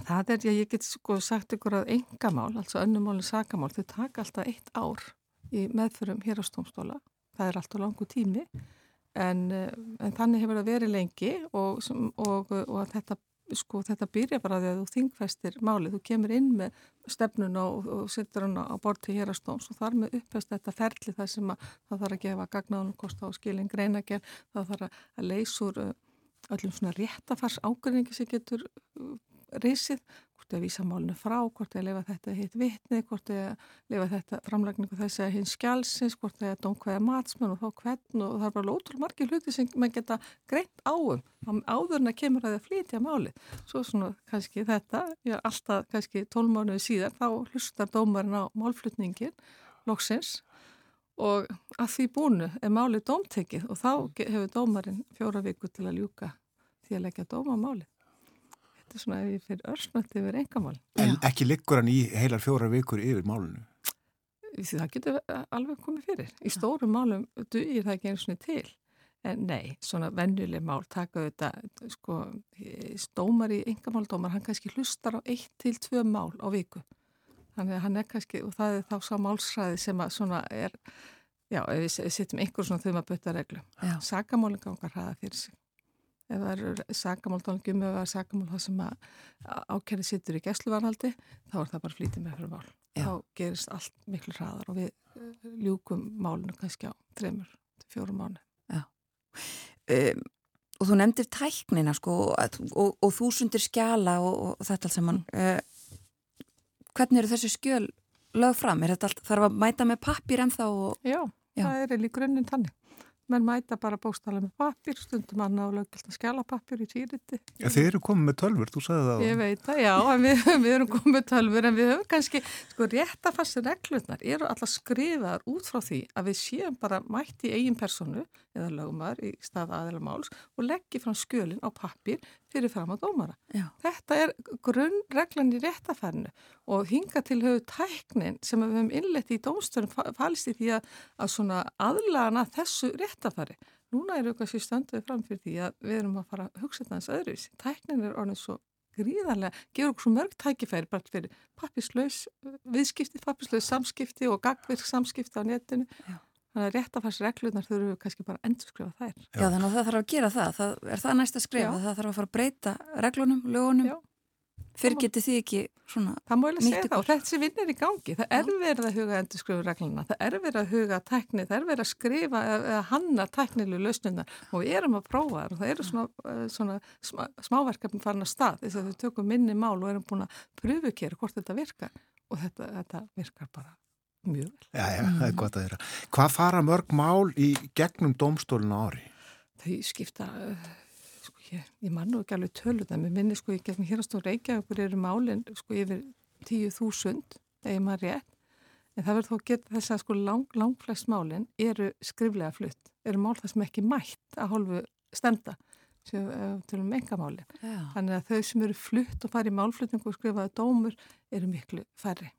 Það er, ég get sko sagt ykkur að engamál, altså önnumálinn sakamál, þau taka alltaf eitt ár í meðförum hérastómstóla. Það er alltaf langu tími en, eh, en þannig hefur það verið lengi og, og, og að þetta, sko, þetta byrja bara því að þú þingfæstir málið. Þú kemur inn með stefnuna og, og setur hana á bort til hérastóms og þar með upphest þetta ferli þar sem að það þarf að gefa gagnáðunum kosta á skilin greinagerð, það þarf að uh, öllum svona réttafars ágreiningi sem getur reysið, hvort er vísamálinu frá, hvort að lifa þetta hitt vitni, hvort að lifa þetta framlagningu þess að hins skjálsins, hvort að dónkvæða matsmenn og þá hvern og það er bara ótrúlega margir hluti sem maður geta greint áum áður en að kemur að það flytja máli. Svo svona kannski þetta, ég er alltaf kannski tólmánuði síðan, þá hlustar dómarinn á málflutningin, loksins og að því búinu er málið dómtekið og þá hefur dómarinn fjóra viku til að ljúka því að leggja dóma á málið. Þetta er svona fyrir örsnötti yfir engamál. En Já. ekki liggur hann í heilar fjóra vikur yfir málunu? Því það getur alveg komið fyrir. Í stórum málum dugir það ekki einu svona til. En nei, svona venjuleg mál taka þetta, sko, stómar í engamáldómar, hann kannski hlustar á eitt til tvö mál á viku. Þannig að hann er kannski, og það er þá sá málsræði sem að svona er, já, ef við setjum einhver svona þau maður butta reglu. Já. Sakamálinn gangar hraða fyrir sig. Ef það eru sakamál tónleikum eða sakamál það sem ákærið sittur í gæsluvarhaldi, þá er það bara flítið með fyrir mál. Já. Þá gerist allt miklu hraðar og við eh, ljúkum málinu kannski á þreymur fjórum mánu. Um, og þú nefndir tæknina sko og, og, og þúsundir skjala og, og þetta allt saman. Uh, hvernig eru þessi skjöl lög fram? Er þetta allt, þarf að mæta með pappir ennþá. Já, Já. það er í grunninn þannig. Menn mæta bara bókstala með pappir, stundum annað og löggilt að skjala pappir í týriti. Ja, þið eru komið með tölfur, þú sagði það. Ég veit það, já, við, [laughs] við erum komið tölfur en við höfum kannski, sko, réttafassi reglurnar eru alltaf skrifaðar út frá því að við séum bara mætt í eigin personu eða lögumar í stað aðeila máls og leggji fram skjölinn á pappir fyrir fram á dómara. Já. Þetta er grunnreglan í réttafærinu og hinga til höfu tæknin sem við höfum innlegt í dómstöðum falist í því að, að svona aðlana þessu réttafæri. Núna eru okkar sér stönduði fram fyrir því að við erum að fara að hugsa þetta eins öðruvis. Tæknin er orðin svo gríðarlega, gefur okkur svo mörg tækifæri bara fyrir pappislaus viðskipti, pappislaus samskipti og gagvirk samskipti á netinu. Já. Þannig að réttafærsreglunar þurfum við kannski bara að endurskrifa þær. Já. þannig að það þarf að gera það. það er það næsta skref Já. að það þarf að fara að breyta reglunum, lögunum Já. fyrir getið þið ekki svona Það ég segja það og sem vinn er í gangi. Það er verið að huga endur skrifu regluna, það er verið að huga tækni, það er verið að skrifa eða hanna tæknilu lausnunar og við erum að prófa það og það eru svona, eh, svona smá, smáverkefni farin að stað þess að við tökum minni mál og erum búin að pröfukera hvort þetta virkar og þetta, þetta virkar bara mjög vel. Já, já, það er gott að þeirra. Hvað fara mörg mál í gegnum domstólinu ári? Þau skipta ég, ég man nú ekki alveg tölu það, mér minni sko ég gefum hér að stóra Reykjavíkur eru málinn sko yfir 10.000 eða maður rétt, en það verður þó að geta þess að sko lang, langflest málinn eru skriflega flutt, eru mál það sem ekki mætt að hálfu stemda sem til um engamálinn. Þannig að þau sem eru flutt og fari í málflutningu og skrifaði dómur eru miklu færri.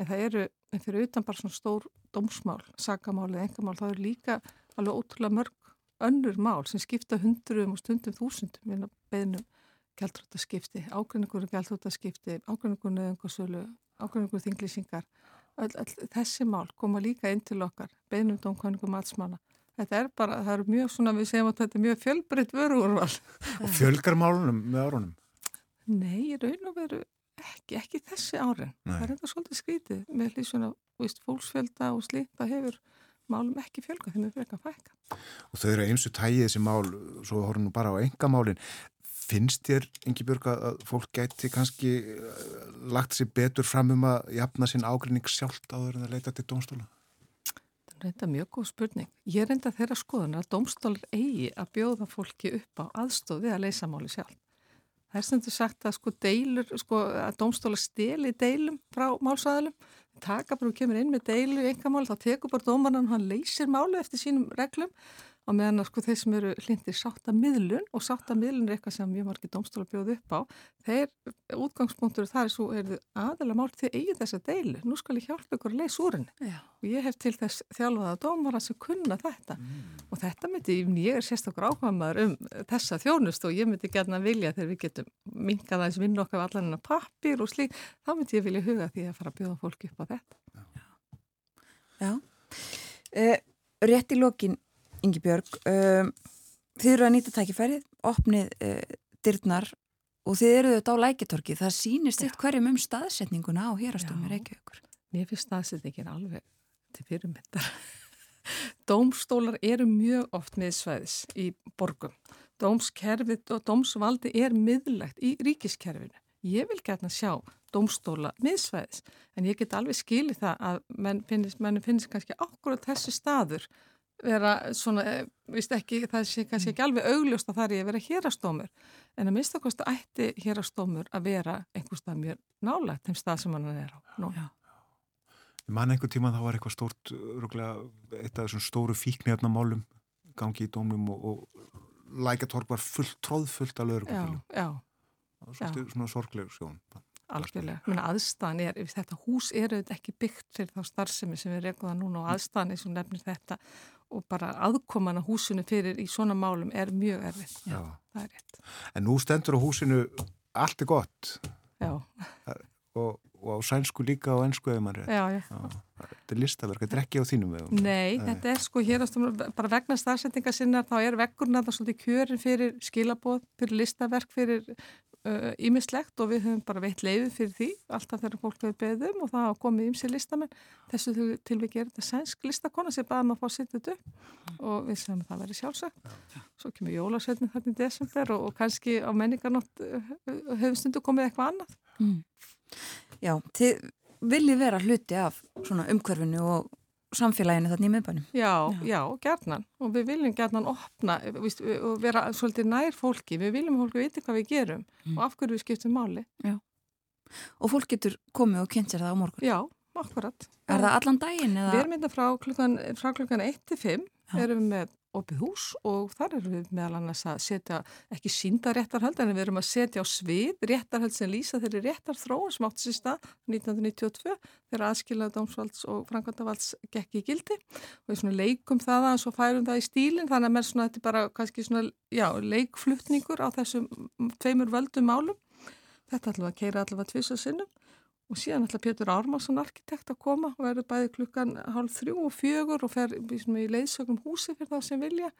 En það eru, en fyrir utan bara svona stór dómsmál, sagamál eða engamál, þá eru líka alveg ótrúlega mörg önnur mál sem skipta hundruðum og stundum þúsundum að beðnum gældróttaskipti, ágrinningur gældróttaskipti, ágrinningur nöðungarsölu, ágrinningur þinglýsingar. Þessi mál koma líka inn til okkar, beðnum domkvæmingum allsmanna. Þetta er bara, það eru mjög svona, við segjum að þetta er mjög fjölbreytt vöruúrval. Og fjölgar málunum með árunum? Nei, ég raun og veru ekki, ekki þessi árin. Nei. Það er þetta svolítið skrítið með hlýsuna, fólksfjölda og slíkt, það hefur málum ekki fjölga þeim er fyrir að fækka. Og þau eru eins og tægið þessi mál, svo horfum við bara á engamálinn. Finnst þér, Ingi Björg, að fólk gæti kannski eh, lagt sér betur fram um að jafna sinn ágrinning sjálft áður en að leita til domstóla? Það er reynda mjög góð spurning. Ég er reynda þeirra skoðan að domstólar eigi að bjóða fólki upp á aðstof við að leysa máli sjálf. Það er sem þú sagt að sko deilur, sko að domstóla steli deilum frá málsæðalum taka bara og kemur inn með deilu engamál, þá tekur bara dómanan og hann leysir málu eftir sínum reglum og meðan sko þeir sem eru hlindir sáttamiðlun og sáttamiðlun er eitthvað sem mjög margir domstóla bjóðu upp á þeir útgangspunktur þar er svo er þið aðalega mál til eigin þessa deilu nú skal ég hjálpa ykkur að leysa úr henni. Og ég hef til þess þjálfaða dómara sem kunna þetta. Mm. og þetta myndi, ég er sérstaklega ákvæmaður um þessa þjónust og ég myndi gerna vilja þegar við getum minkað aðeins vinna okkar allan en að pappir og slík þá myndi ég vilja huga því að fara að bjóða fólki upp á þetta. Já, Já. Rétt í lokin Ingi Björg um, þið eru að nýta tækifærið opnið uh, dyrnar og þið eru þetta á lækitorki það sýnist eitt hverjum um staðsetninguna á hérastum í Reykjavíkur. Mér finnst staðsetningin alveg til fyrirmyndar. [laughs] Dómstólar eru mjög oft miðsvæðis í borgum. Dómskerfið og dómsvaldi er miðlegt í ríkiskerfinu. Ég vil gætna sjá dómstóla miðsvæðis en ég get alveg skilið það að menn finnist, menn finnist kannski ákvörðu þessi staður vera svona, eh, víst ekki, það sé kannski ekki alveg augljóst að það er að vera hérastómur en að minnstakosti ætti hérastómur að vera einhverstað mjög nálagt þeim stað sem hann er á núna. Ég man einhver tíma þá var eitthvað stórt, rúglega, eitt af þessum stóru fíknirnamálum gangi í dómum og, og lækatorg var fullt, tróðfullt lögurkvöldum. Já, já. Svolítið svona sorgleg sjón. Algjörlega, Menna, aðstæðan er, þetta hús er auðvitað ekki byggt fyrir þá starfsemi sem við reyngum það núna og aðstæðan er sem nefnir þetta og bara aðkoman á húsinu fyrir í svona málum er mjög erfitt. Já, það er rétt. En nú stendur á húsinu allt er gott. Já. Og, og á sænsku líka og ennsku eða maður er. Já, já. já. Þetta er listaverk, þetta er ekki á þínum vegum. Nei, Nei, þetta er sko hér ástum, bara vegna starfsendinga sinna þá er vekkurna það svolítið kjörin fyrir skilabóð, fyrir listaverk, fyrir ímislegt uh, og við höfum bara veitt leiði fyrir því alltaf þegar fólk hefur beðum og það hafa komið ímsi listamenn. Þessu tilviki er þetta sænsk listakona sem maður að fá sitt þetta upp og við sem það verið sjálfsagt. Svo kemur jólarsveitnin þarna í desember og, og kannski á menningarnótt höfum stundu komið eitthvað annað. Mm. Já, þið viljið vera hluti af svona umhverfinu og samfélaginu þarna í miðbænum. Já, já, já, gerðnan og við viljum gerðnan opna víst, og vera svolítið nær fólki við viljum að fólki viti hvað við gerum mm. og af hverju við skiptum máli. Já. Og fólk getur komið og kynnt sér það á morgun? Já, akkurat. Er það allan daginn? Eða? Við erum mynda frá klukkan, frá klukkan 1-5 erum við með opið hús og þar erum við meðal annars að setja ekki sínda réttarhald en við erum að setja á svið réttarhald sem lýsa þeirri réttarþróun sem átti sér stað 1992 þegar aðskilaði dómsvalds og framkvæmdavalds gekk í gildi. Og við leikum það að svo færum það í stílinn þannig að mér svona þetta er bara kannski svona já, leikflutningur á þessum tveimur völdum málum. Þetta ætlum að keira allavega tvisa sinnum og síðan ætla Pétur Ármarsson arkitekt að koma og verður bæði klukkan hálf þrjú og fjögur og fer í leiðsögum húsi fyrir það sem vilja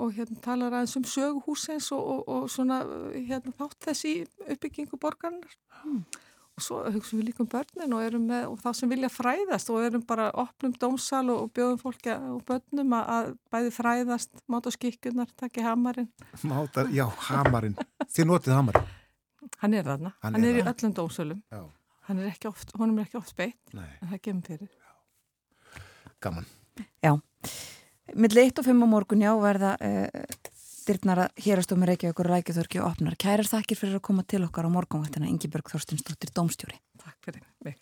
og hérna talar aðeins um söguhúsins og, og, og svona hérna þátt þessi uppbyggingu borgarnar mm. og svo hugsaum við líka um börnin og erum með og þá sem vilja fræðast og erum bara opnum dómsal og, og bjóðum fólki og börnum að, að bæði fræðast máta skikkunar, takki hamarinn. Máta, já, hamarinn. Þið notið hamarinn? Hann er þarna, hann, hann er, er í öllum dómsölum. Já hann er ekki oft, honum er ekki oft beitt Nei. en það gemur fyrir. Gaman. Já, millir 1 og 5 á morgun já verða uh, dyrnar að hérastómi Reykjavík og Rækjaþörki og opnar. Kærar þakkir fyrir að koma til okkar á morgunvættina Ingi Björg Þorstinsdóttir, Dómstjóri. Takk fyrir mig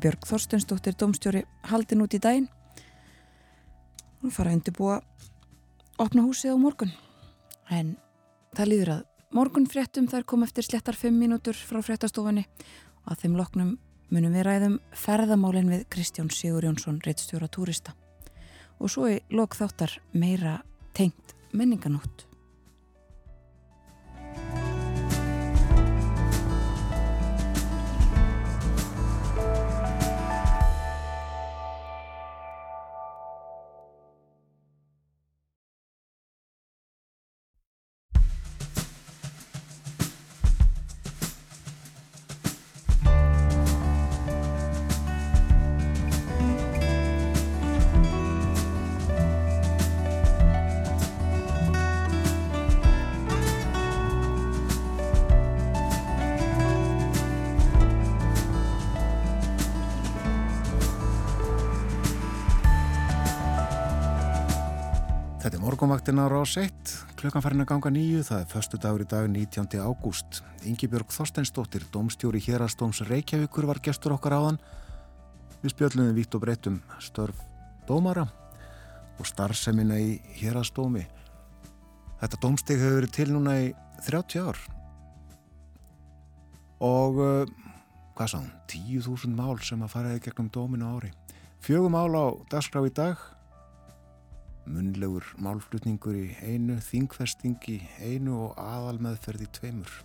Björg Þorstensdóttir, domstjóri, haldin út í daginn og fara að undirbúa opna húsið á morgun. En það líður að morgun fréttum þær kom eftir slettar 5 mínútur frá fréttastofunni og að þeim loknum munum við ræðum ferðamálinn við Kristján Sigur Jónsson, reittstjóra túrista. Og svo í lok þáttar meira tengt menninganótt. Þetta morgunvaktina á rás 1, klukkan farin að ganga nýju, það er förstu dagur í dag 19. ágúst. Yngibjörg Þorsteinsdóttir, domstjóri hérastóms Reykjavíkur var gestur okkar áðan. Við spjöllum við vitt og breytum störf dómara og starfsemina í hérastómi. Þetta domsteg hefur verið til núna í 30 ár og uh, hvað sá hún, 10.000 mál sem að faraði gegnum dóminu ári. Fjögum mál á dagskrá í dag munlegur málflutningur í einu, þingfesting í einu og aðalmeðferð í tveimur.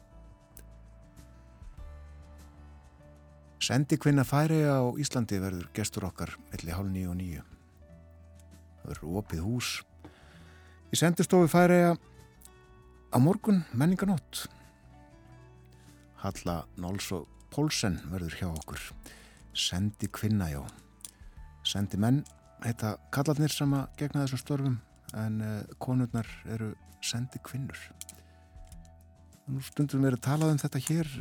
Sendi kvinna færi á Íslandi verður gestur okkar melli hálf nýju og nýju. Það verður opið hús. Í sendistofu færi á morgun menninganótt. Halla Nóls og Pólsen verður hjá okkur. Sendi kvinna, já. Sendi menn heita kallarnir sem að gegna þessum störfum en uh, konurnar eru sendi kvinnur. Nú stundum við erum talað um þetta hér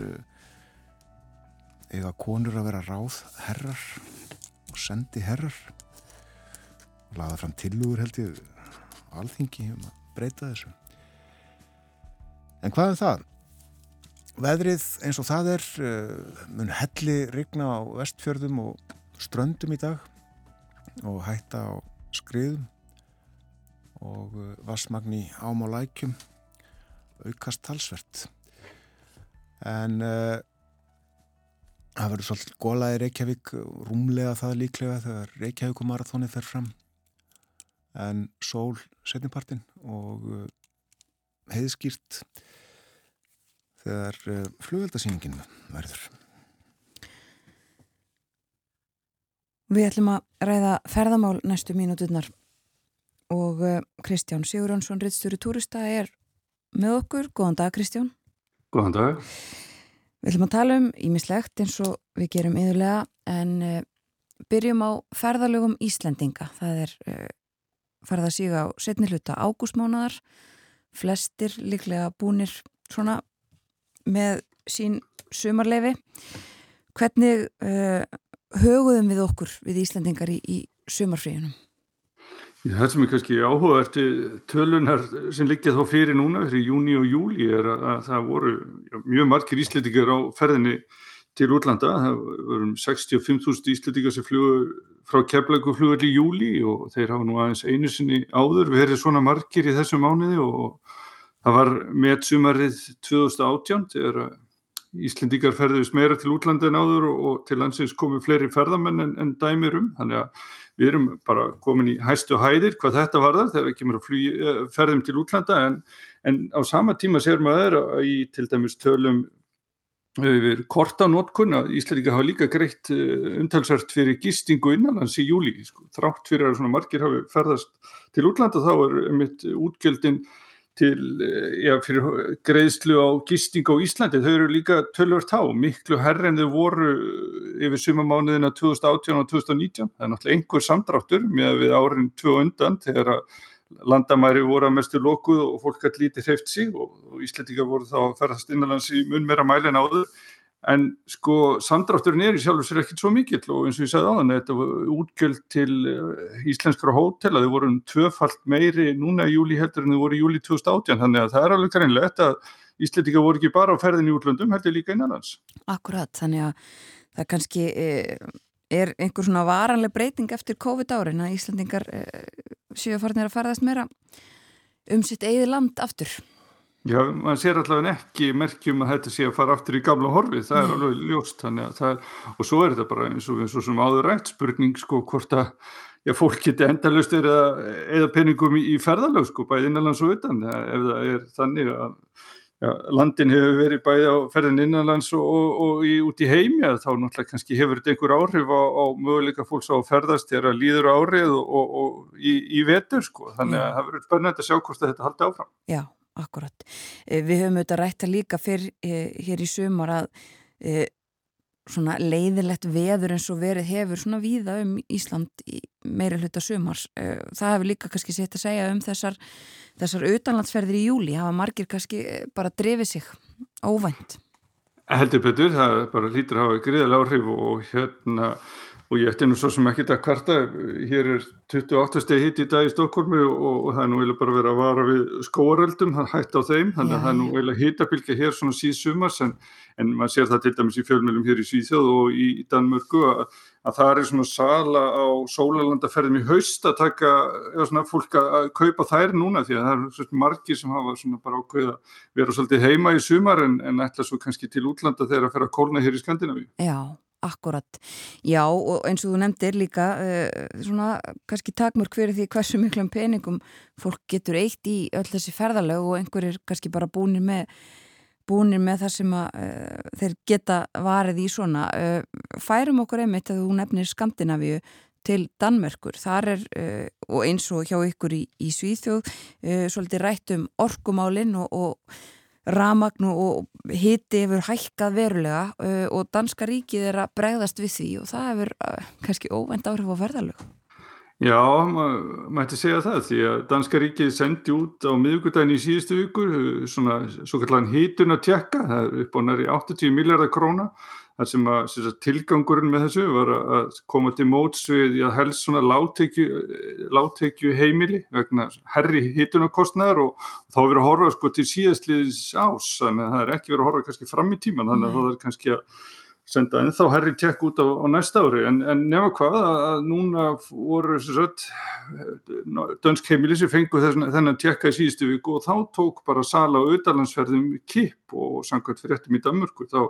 eða konur að vera ráð herrar og sendi herrar og laða fram tilugur held ég alþingi um að breyta þessu. En hvað er það? Veðrið eins og það er uh, mun helli rigna á vestfjörðum og ströndum í dag og hætta á skriðum og vassmagn í ám og lækjum aukast talsvert. En uh, það verður svolítið gólaði Reykjavík rúmlega það líklega þegar Reykjavíkumarathóni fer fram. En sól setnipartin og uh, heiðskýrt þegar uh, flugveldasýningin verður Við ætlum að ræða ferðamál næstu mínuturnar og uh, Kristján Sigurjónsson, rittstjóri túrista, er með okkur. Góðan dag, Kristján. Góðan dag. Við ætlum að tala um ímislegt eins og við gerum yðurlega en uh, byrjum á ferðalögum Íslendinga. Það er uh, ferða sig á setni hluta ágústmánaðar. Flestir líklega búnir svona með sín sumarleifi. Hvernig uh, höguðum við okkur við Íslendingar í, í sumarfríunum? Það sem er kannski áhugavert tölunar sem liggja þá fyrir núna fyrir júni og júli er að það voru mjög margir íslendingar á ferðinni til útlanda. Það voru 65.000 íslendingar sem flugur frá Keflagu flugur í júli og þeir hafa nú aðeins einu sinni áður. Við erum svona margir í þessu mánuði og það var með sumarið 2018 þegar Íslendingar ferðist meira til útlanda en áður og til landsins komu fleiri ferðamenn en, en dæmir um. Þannig að við erum bara komin í hæstu hæðir hvað þetta varðar þegar við kemur að flugi, eh, ferðum til útlanda en, en á sama tíma sér maður í til dæmis tölum við kortanótkun að Íslandika hafa líka greitt eh, umtalsvært fyrir gistingu innanlands í júli sko. þrátt fyrir að margir hafi ferðast til útlanda þá er mitt útgjöldin til, eh, já, fyrir greiðslu á gisting á Íslandi, þau eru líka tölvört há, miklu herri en þau voru yfir sumamánuðina 2018 og 2019, það er náttúrulega einhver samdráttur með við árin tvö undan þegar landamæri voru að mestu lokuð og fólk hætti lítið hreift sig og, og Íslandika voru þá að ferðast innanlands í mun meira mæli en áður En sko samdrátturinn er í sjálfur sér ekkert svo mikill og eins og ég sagði á þann þetta var útgjöld til eh, íslenskara hótel að þau voru um tvöfalt meiri núna í júli heldur en þau voru í júli 2018 þannig að það er alveg greinlegt að Íslandika voru ekki bara á ferðin í útlöndum heldur líka innanlands. Akkurat, þannig að það kannski eh, er einhver svona varanleg breyting eftir COVID árin að Íslandingar eh, séu að farinir að ferðast meira um sitt eigið land aftur. Já, maður sér allavega ekki merkjum að þetta sé að fara aftur í gamla horfið, það er alveg ljóst er, og svo er þetta bara eins og, eins og sem áður rætt spurning sko hvort að já, fólk geti endalust eða, eða peningum í, í ferðalög sko bæði innanlands og utan. Ef það er þannig að já, landin hefur verið bæði á ferðin innanlands og, og, og í, út í heimi þá náttúrulega kannski hefur þetta einhver áhrif á, á möguleika fólks á ferðast þegar það líður árið og í, í vetur sko. Þannig að það verður spennandi að sjá hvort þetta haldi áfram. Já akkurat. Eh, við höfum auðvitað rætt að líka fyrr eh, hér í sumar að e, svona leiðilegt veður eins og verið hefur svona víða um Ísland meira hluta sumars. Það hefur líka kannski sett að segja um þessar, þessar utanlandsferðir í júli. Hafa margir kannski bara drefið sig óvænt. Heldur betur, það bara lítur að hafa gríðal áhrif og hérna og ég ætti nú svo sem ekki þetta kvarta, hér er 28 steg hitt í dag í Stokkólmi og, og það er nú eiginlega bara verið að vara við skóareldum, það hægt á þeim, þannig að það er nú eiginlega hittabilgja hér svona síðsumars en, en maður sér það til dæmis í fjölmjölum hér í Svíþjóð og í, í Danmörku að, að það er svona sala á sólalandaferðum í haust að taka, eða svona fólk að kaupa þær núna því að það er margir sem hafa svona bara ákveð að vera svolítið heima í sumar en, en ætla svo kannski til útlanda þegar að Akkurat, já og eins og þú nefndir líka uh, svona kannski takmörk fyrir því hversu miklum peningum fólk getur eitt í öll þessi ferðalög og einhverjir kannski bara búinir með, búinir með það sem að, uh, þeir geta varið í svona. Uh, færum okkur einmitt að þú nefnir Skandinavíu til Danmörkur, þar er og eins og hjá ykkur í, í Svíþjóð svolítið rætt um orkumálinn og, og ramagn og hitti hefur hækkað verulega uh, og danska ríkið er að bregðast við því og það hefur uh, kannski óvænt áhrif á verðalög. Já, maður mætti segja það því að danska ríkið sendi út á miðugudagin í síðustu vikur svona svo kallan hitun að tjekka, það er upp á næri 80 miljardar króna þar sem að sem sagt, tilgangurinn með þessu var að koma til móts við að helst svona láttekju heimili vegna herri hitunarkostnæðar og, þá verður að horfa sko til síðastliðis ás þannig að það er ekki verið að horfa kannski fram í tíman þannig að það er kannski að senda ennþá herri tjekk út á, á næsta ári. En, en nefna hvað að núna voru sagt, dönsk heimili sem fengu þennan tjekka í síðustu viku og þá tók bara sala á auðalansferðum kipp og samkvæmt fyrir eftir í Danmörku þá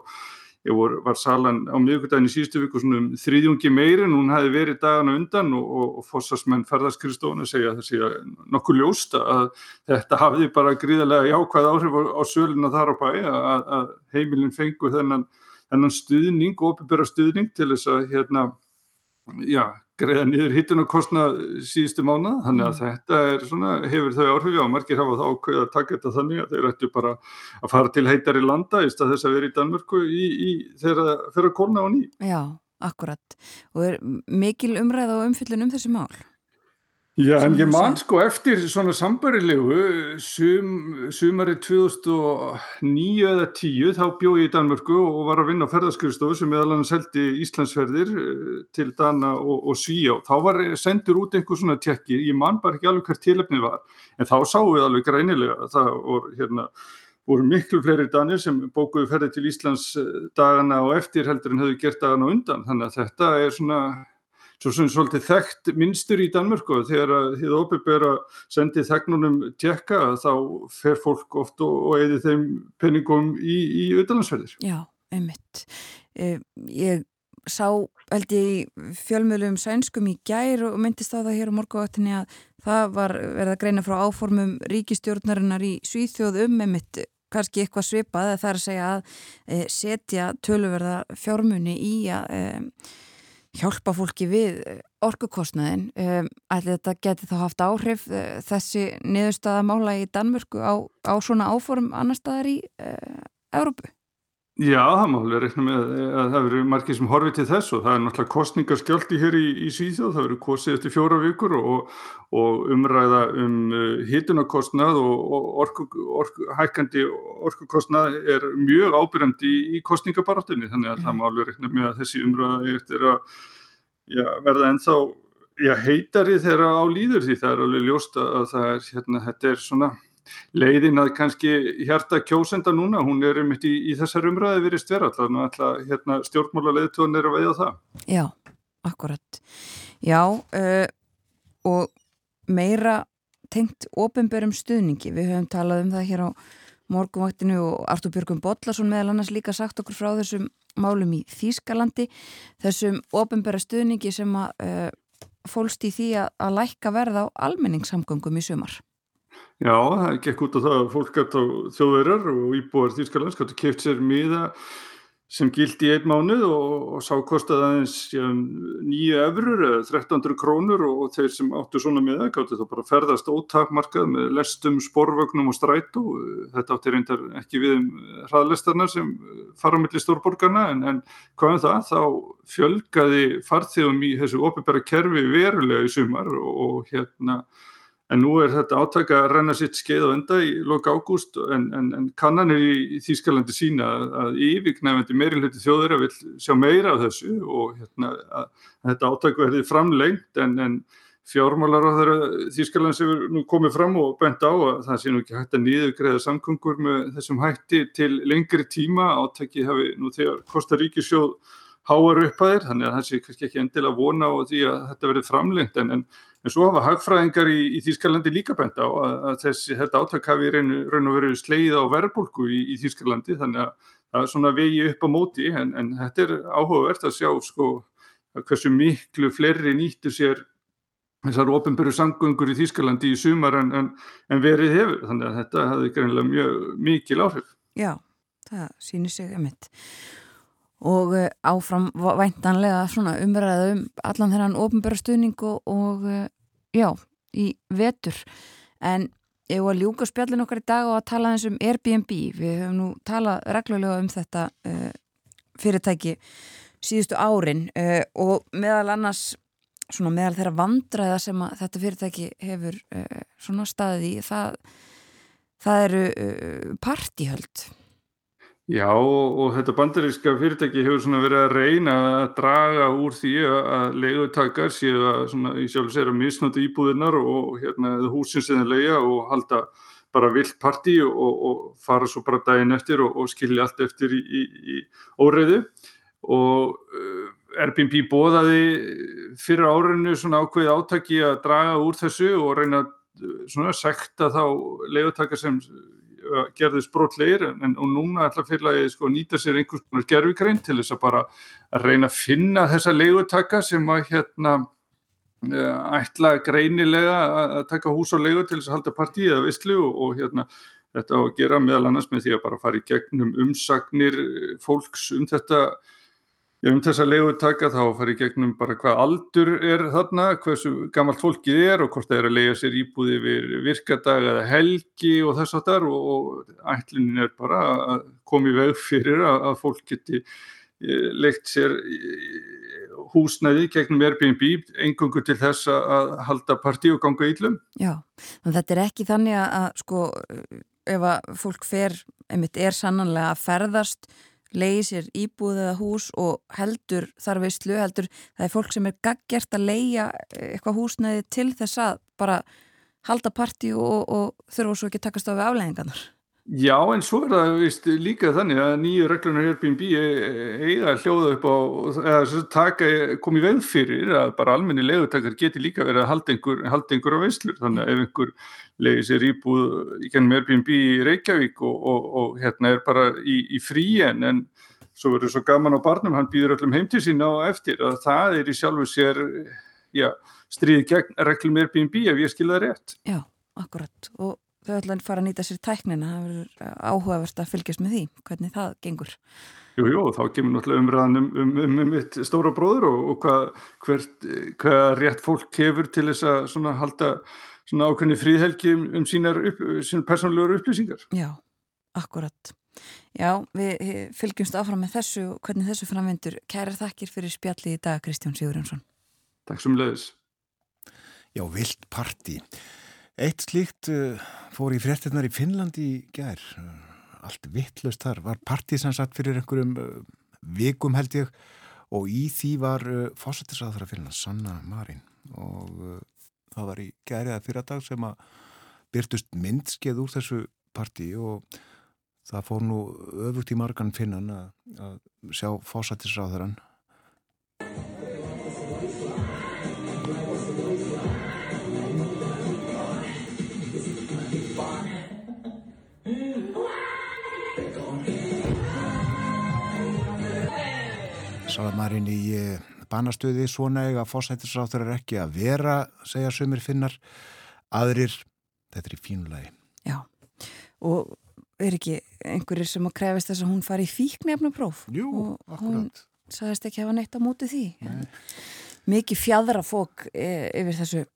Vor, var salan á miðugudagin í síðustu viku svona um þrýðjungi meiri en hún hafi verið dagana undan og, og, og fossasmenn ferðarskristónu segja það sé nokkuð ljósta að þetta hafiði bara gríðarlega jákvæð áhrif á, á söluna þar á bæ að, að heimilin fengu þennan, þennan stuðning, óbyrra stuðning til þess að hérna, já, greiða niður hittun og kostna síðustu mánu þannig að mm. þetta er svona, hefur þau áhrif og margir hafa þá ákveð að taka þetta þannig að þeir ættu bara að fara til heitar í landa í stað þess að vera í Danmörku í, í, þegar það fyrir að kólna á ný. Já, akkurat. Og er mikil umræð og umfyllun um þessi mál? Já, en ég man sko eftir svona sambarilegu sum, sumari 2009 eða 10 þá bjóð ég í Danmörku og var að vinna á ferðarskristofu sem meðal hann seldi Íslandsferðir eh, til Dana og, og Svíjá. Þá var sendur út einhver svona tjekki, ég man bara ekki alveg hvert tilöfnið var, en þá sáum við alveg greinilega það voru hérna voru miklu fleiri danir sem bókuðu ferði til Íslands eh, dagana og eftir heldur en hefðu gert dagana undan, þannig að þetta er svona svo sem svolítið þekkt minnstur í Danmörku þegar þið óbyrgur að sendi þegnunum tjekka þá fer fólk oft og, og eði þeim penningum í, í auðvitaðlandsferðir. Já, einmitt. Eh, ég sá held ég fjölmjölum sænskum í gær og myndist á það hér á morguvættinni að það var verið að greina frá áformum ríkistjórnarinnar í Svíþjóð um einmitt kannski eitthvað svipað það er að segja að e, setja töluverða fjármunni í að e, hjálpa fólki við eh, orkukostnaðin um, ætli þetta geti þá haft áhrif uh, þessi niðurstaða mála í Danmörku á, á svona áforum annar staðar í uh, Európu? Já, það má alveg reikna með að það veru margir sem horfið til þess og það er náttúrulega kostningarskjöldi hér í, í Svíþjóð, það veru kosið eftir fjóra vikur og, og umræða um uh, hitunarkostnað og, orku, orku, hækandi orkukostnað er mjög ábyrjandi í, í kostningabartunni þannig að mm. það má alveg reikna með að þessi umræða er að já, verða ennþá já, heitari þegar á líður því það er alveg ljóst að það er, hérna, þetta er svona leiðin að kannski hjarta kjósenda núna, hún er um þetta í, í þessar umræði verið stverð alltaf, hérna, stjórnmála leiðtóðan er að veiða það. Já, akkurat. Já, uh, og meira tengt ofinbörum stuðningi, við höfum talað um það hér á morgunvaktinu og Artur Björgum Bollarsson meðal annars líka sagt okkur frá þessum málum í Þýskalandi, þessum ofinböra stuðningi sem að uh, fólst í því að, að lækka verða á almenningssamgöngum í sumar. Já, það gekk út á það að fólk gætt á þjóðverjar og íbúar Þýrskalands gætt að keift sér miða sem gildi í einn mánuð og, og sá kostaði aðeins nýju efrur eða 1300 krónur og, og þeir sem áttu svona miða gæti þá bara ferðast ótakmarkað með lestum, sporvögnum og strætó. Þetta átti reyndar ekki við um hraðlestarna sem fara mellir stórborgarna en, en hvaðan um það? Þá fjölgaði farþjóðum í þessu opibæra kerfi verulega í sumar og, og hérna En nú er þetta átaka að renna sitt skeið á enda í loka ágúst en, en, en kannanir í, Þýskalandi sína að, yfirknæfandi meirinleiti þjóður vil sjá meira af þessu og hérna, að, að þetta átaka verði framlengt en, en fjármálar á þeirra Þýskalands hefur nú komið fram og bent á að það sé nú ekki hægt að nýðugreiða samkongur með þessum hætti til lengri tíma. Átaki hafi nú þegar Kosta Ríkisjóð háar upphæðir þannig að það sé kannski ekki endilega vona á því að þetta verði framlengt en En svo hafa hagfræðingar í, í Þýskalandi líka bent á að, að þessi þetta áttak hafi raun, raun og verið sleið á verðbólku í, í Þýskalandi þannig að það er svona vegi upp á móti en, en þetta er áhugavert að sjá sko hversu miklu fleiri nýttu sér þessar ofinböru sangöngur í Þýskalandi í sumar en, en, en verið hefur þannig að þetta hafi greinlega mjög mikil áhrif. Já, það sýnir sig um mitt og eh, áfram væntanlega umræða um allan þennan ofinbæra stuðning og, og eh, já, í vetur. En ég var að ljúka spjallin okkar í dag og að tala eins um Airbnb? Við höfum nú talað reglulega um þetta uh, fyrirtæki síðustu árin uh, og meðal annars svona meðal þeirra vandræða sem þetta fyrirtæki hefur uh, svona staðið í það, það eru partíhöld Já og, og þetta bandaríska fyrirtæki hefur svona verið að reyna að draga úr því að leigutakar séu að svona í sjálf sér að misnóta íbúðinnar og hérna húsins eða leiga og halda bara vilt partí og, og fara svo bara daginn eftir og, og skilja allt eftir í, í, í óreiðu. Og uh, Airbnb bóðaði fyrir árinu svona ákveði átaki að draga úr þessu og reyna svona sekta þá leigutakar sem gerðist brotlegir en og núna ætla félagi sko nýta sér einhvers konar gerfikrein til þess að bara að reyna að finna þessa leigutaka sem að hérna ætla greinilega að taka hús á leigu til þess að halda partíið að visslu og, og hérna þetta á að gera meðal annars með því að bara fara í gegnum umsagnir fólks um þetta Já, um þess að leiðutaka þá farið gegnum bara hvað aldur er þarna, hversu gammalt fólkið er og hvort það er að leiða sér íbúði við virkadag eða helgi og þess að þar og ætlinin er bara að koma í veg fyrir að, að fólk geti eh, leikt sér húsnæði gegnum Airbnb engungu til þess að halda partí og ganga íllum. Já, að þetta er ekki þannig að sko ef að fólk fer, einmitt er sannanlega að ferðast, leiði sér íbúð eða hús og heldur þar veistlu, heldur það er fólk sem er gaggjert að leia eitthvað húsnæði til þess að bara halda partí og, og þurfa svo ekki að takast á við afleggingarnar. Já, en svo er það vist, líka þannig að nýju reglunar Airbnb e, e, eiga hljóða upp á, eða taka, komi veð fyrir að bara almenni legutakar geti líka verið að halda einhver, halda einhver á veislur. Þannig að ef einhver leiði sér íbúð í gennum Airbnb í Reykjavík og, og, og hérna er bara í, í fríen en svo verður svo gaman á barnum, hann býður öllum heim til sína og eftir að það er í sjálfu sér, já, stríði gegn reglum Airbnb ef ég skilða rétt. Já, akkurat og þau ætla að fara að nýta sér tæknina það verður áhugavert að fylgjast með því hvernig það gengur Jú, jú, þá kemur náttúrulega umræðan um, um, um, um mitt stóra bróður og, og hvað, hvert, hvað rétt fólk hefur til þess að svona halda svona ákveðni fríðhelgi um, um sínar, upp, sínar persónulegur upplýsingar. Já, akkurat. Já, við fylgjumst áfram með þessu og hvernig þessu framvendur. Kæra þakkir fyrir spjalli í dag, Kristján Sigurjónsson. Takk sem leiðis. Já, vilt parti. Eitt slíkt uh, fór í fréttinnar í Finnlandi í gær, uh, allt vittlust þar, var partisansatt fyrir einhverjum uh, vikum held ég og í því var fósættisáðra fyrir hann, Sanna Marín. Og það var í gæriða fyrradag sem að byrtust myndskeið úr þessu parti og það fór nú öfugt í margan finnan að sjá fósættisáðran Sáðamarinn í eh, banastöði svona eiga fósættisráttur er ekki að vera, segja sömur finnar, aðrir, þetta er í fínulegi. Já, og er ekki einhverjir sem að krefast þess að hún fari í fíknefnupróf? Jú, og akkurat. Hún sagðist ekki hafa neitt á móti því. Mikið fjadra fók eh, yfir þessu,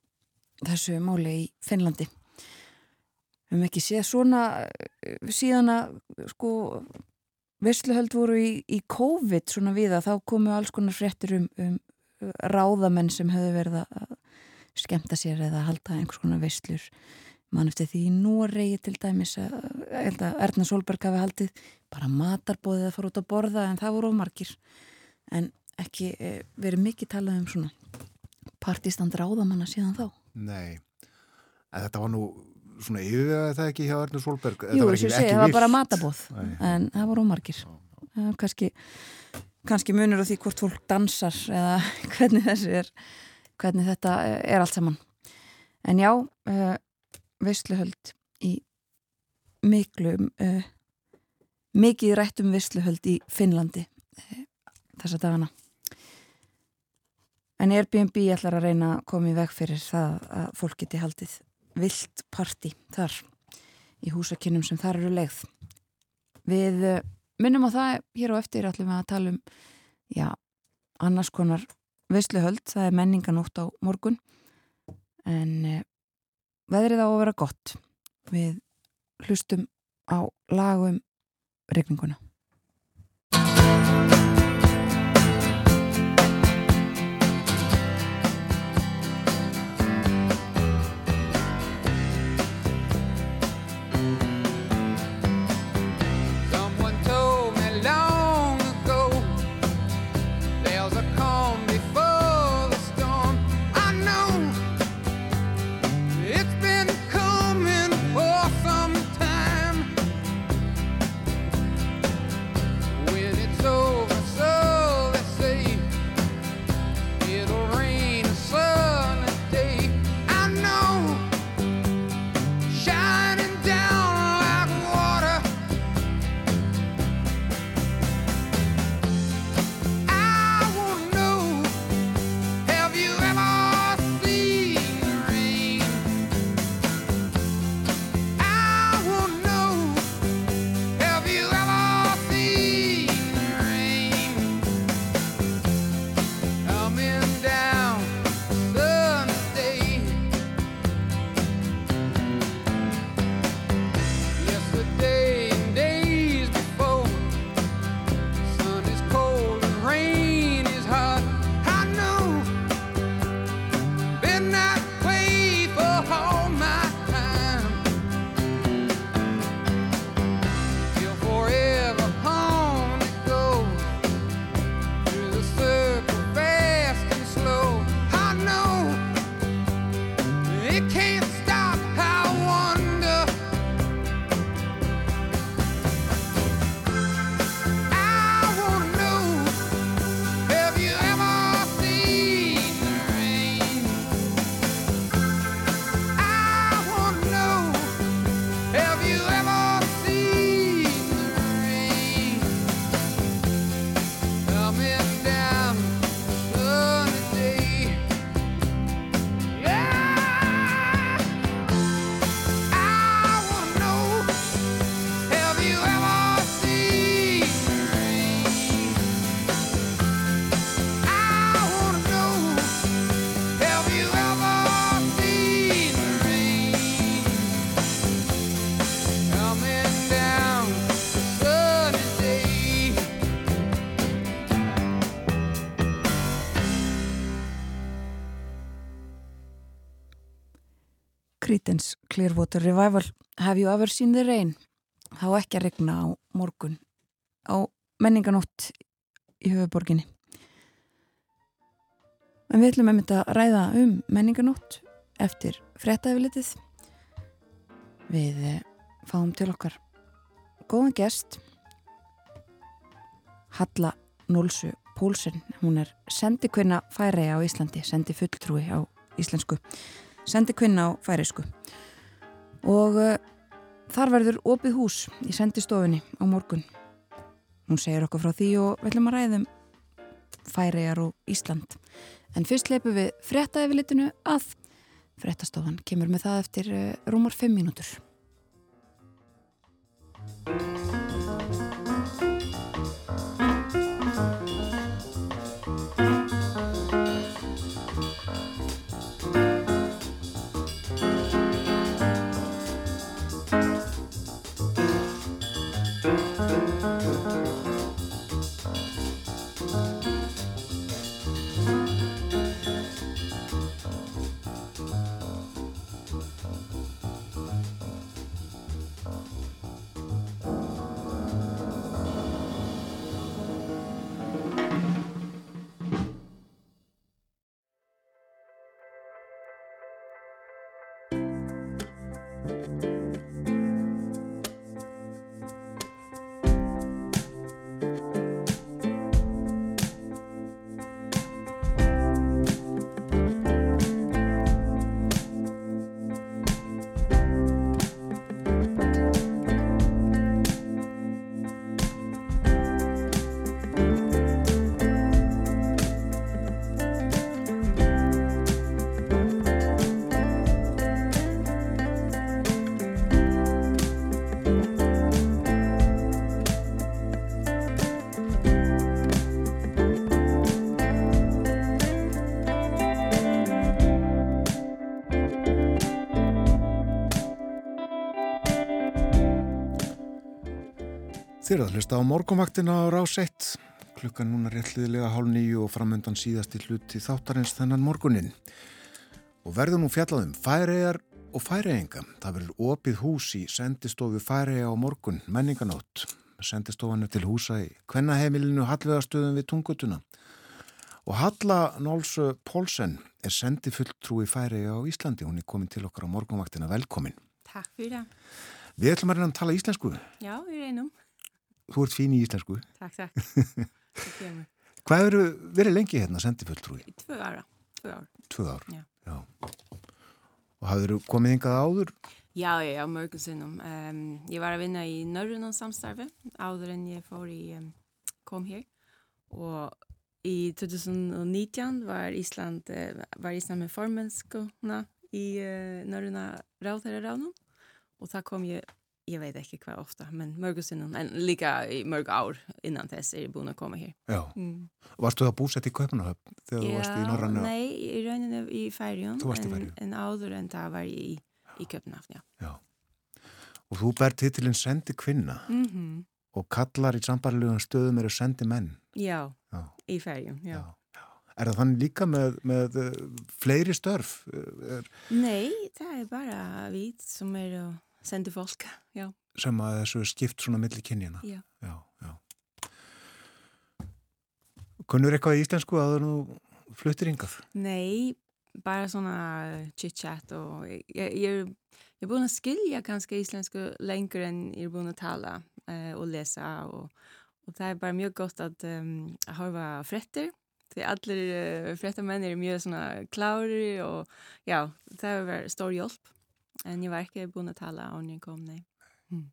þessu máli í Finnlandi. Við hefum ekki séð svona eh, síðan að sko Vissluhöld voru í, í COVID svona við að þá komu alls konar fréttir um, um ráðamenn sem höfðu verið að skemta sér eða halda einhvers konar visslur mann eftir því í Noregi til dæmis að Erna Solberg hafi haldið bara matarbóðið að fara út að borða en það voru ómarkir en ekki e, verið mikið talað um svona partistand ráðamanna síðan þá. Nei, en þetta var nú svona yfirvegaði það ekki hjá Erna Solberg Jú, þess að segja, það var bara matabóð Nei. en það voru ómargir kannski, kannski munur á því hvort fólk dansar eða [laughs] hvernig þessi er hvernig þetta er allt saman. En já uh, veistluhöld í miklu uh, mikið rættum veistluhöld í Finnlandi þessa dagana. En Airbnb ætlar að reyna að koma í veg fyrir það að fólk geti haldið vilt parti þar í húsakinnum sem þar eru leið. Við eh, minnum á það hér á eftir allir með að tala um já, annars konar veisluhöld, það er menninganótt á morgun en eh, veðrið á að vera gott við hlustum á lagum regninguna. Clearwater Revival Have you ever seen the rain? Þá ekki að regna á morgun á menninganótt í höfuborginni. En við ætlum einmitt að ræða um menninganótt eftir frettæfilitið. Við eh, fáum til okkar góðan gest Halla Nólsu Pólsen. Hún er sendikvinna færi á Íslandi, sendi fulltrúi á íslensku, sendikvinna á færisku og uh, þar verður opið hús í sendistofinni á morgun. Hún segir okkur frá því og við ætlum að ræðum færiðar og Ísland. En fyrst leipum við fréttaði við litinu að fréttastofan kemur með það eftir uh, rúmar 5 mínútur. Þér að hlusta á morgumvaktina á rás 1. Klukkan núna réttliðilega hálf nýju og framöndan síðasti hluti þáttarins þennan morgunin. Og verður nú fjallaðum færiðar og færiðinga. Það verður opið hús í sendistofu færiða á morgun, menninganótt. Sendistofan er til húsa í kvennaheimilinu Hallvegastöðum við Tungutuna. Og Halla Nólsö Pólsen er sendifulltrúi færiða á Íslandi. Hún er komin til okkar á morgumvaktina. Velkomin. Takk fyrir það. Við ætlum að reyna að tala íslensku. Já, við reynum. Þú ert fín í íslensku. Takk, takk. [laughs] Hvað eru verið lengi hérna sendifulltrúi? Í tvö ára. Tvö ár. Tvö ár? Já. já. Og hafður þú komið yngað áður? Já, já, mörgum sinnum. Um, ég var að vinna í Norrundan samstarfi áður en ég fór í, um, kom hér og í 2019 var Ísland, uh, var Ísland með formenskuna í uh, Norruna ráðherra ránum og það kom ég ég veit ekki hvað ofta, men mörgur sinnum en líka í mörg ár innan þess er ég búin að koma hér Já, mm. Varstu það búsett í Kaupanahöfn þegar Já, þú varst í Norrannu? Nei, í rauninu í Færjón en, en áður en það var ég í, í Kaupanahöfn, já. já Og þú ber titilinn Sendi kvinna mm -hmm. og kallar í sambarlegum stöðum eru Sendi menn Já, já. í Færjón, já. já Er það þannig líka með, með uh, fleiri störf? Er... Nei, það er bara við sem eru sendi fólk, já. Sem að þessu skipt svona millir kynjana. Já. Já, já. Kunnur eitthvað í íslensku að þú fluttir yngað? Nei, bara svona chit-chat og ég, ég, ég, er búin að skilja kannski íslensku lengur en ég er búin að tala uh, og lesa og, og það er bara mjög gott að, um, að horfa frettir því allir uh, frettamenn er mjög svona klári og já, það er verið stór hjálp en ég var ekki búin að tala án ég kom, nei. Hmm.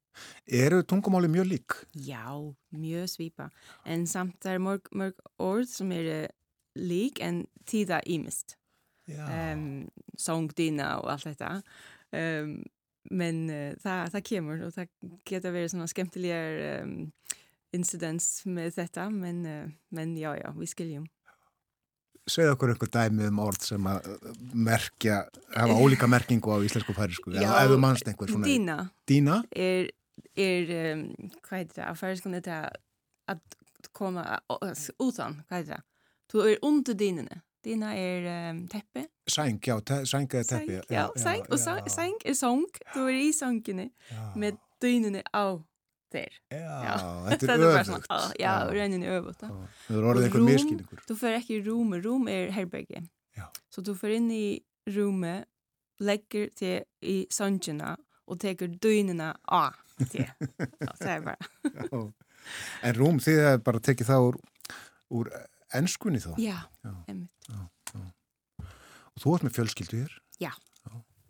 Eru tungumáli mjög lík? Já, mjög svipa, en samt er mörg, mörg orð sem eru lík en tíða ímist. Um, Songdina og allt þetta, um, men uh, það, það kemur og það geta verið svona skemmtilegar um, incidents með þetta, men, uh, men já, já, við skiljum segja okkur einhver dæmi um orð sem að merkja, hafa ólíka merkingu á íslensku færisku, eða ef þú mannst einhver svona. Dína. Dína? Er, er um, hvað er þetta, á færiskunni þetta að koma utan, hvað er þetta? Þú er undir dínunni, Dina er um, teppe. Sæng, já, te, sæng Sæng, teppi. ja, sæng, og sæng, sæng er sång. Du er i sångene med dynene á þér. Já, Já. þetta er [laughs] á, já, rauninni öfugt. da. Það er orðið rúm- miskilningur. Du fer ekki í rúmi, rúm er herbergi. Já. Så du fer inn í rúmi, legger til í songina og tekur dynina á. Já, það er bara. [laughs] Já. En rúm, þið hefur bara tekið það úr, úr ennskunni þá. Já, Já. einmitt. Og þú ert með fjölskyldu hér. Já.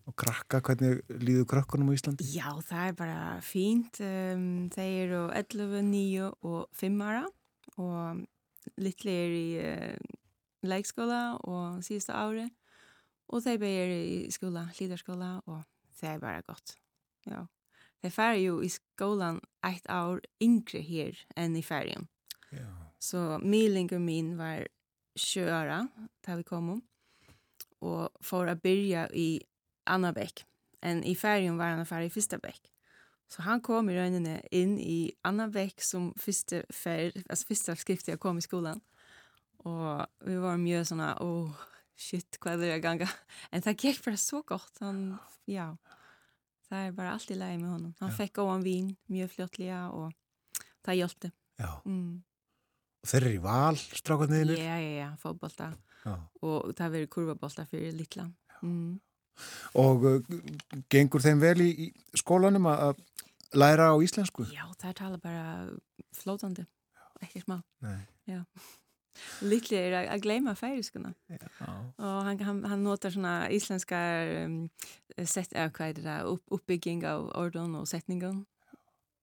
Og krakka, hvernig líður krakkanum á Íslandi? Já, það er bara fínt. Um, þeir eru 11, 9 og 5 ára og litli er í uh, leikskóla og síðasta ári og þeir beir eru í skóla, hlýdarskóla og það er bara gott. Já. Þeir færi ju í skólan eitt ár yngre hér enn í færjum. Já. Så milingur mín var sjö ára þegar við komum og fór að byrja í annar bekk. En í færjum var hann að fara í fyrsta bekk. Så han kom i rauninni inn i annar bekk som fyrsta, fer, altså fyrsta skrifti að koma i skolan. Og vi var mjög sånna, åh, shit, hvað er det að ganga? En það gekk bara så gott. Han, ja, það er bara allt í lagi með honum. Han Ja. fekk góðan vín, mjög fljóttlega og það hjálpti. Já. Mm. Og þeir eru í val, strákarniðinir? Já, já, já, fótbolta Já. og það verið kurvabolta fyrir litla. Mm. Og uh, gengur þeim vel í, í skólanum að læra á íslensku? Já, það tala bara flótandi, ekki smá. Nei. Litli [laughs] er að, gleyma færiskuna Já. og hann, hann, hann notar svona íslenskar um, set, er það, upp, uppbygging á orðun og setningum.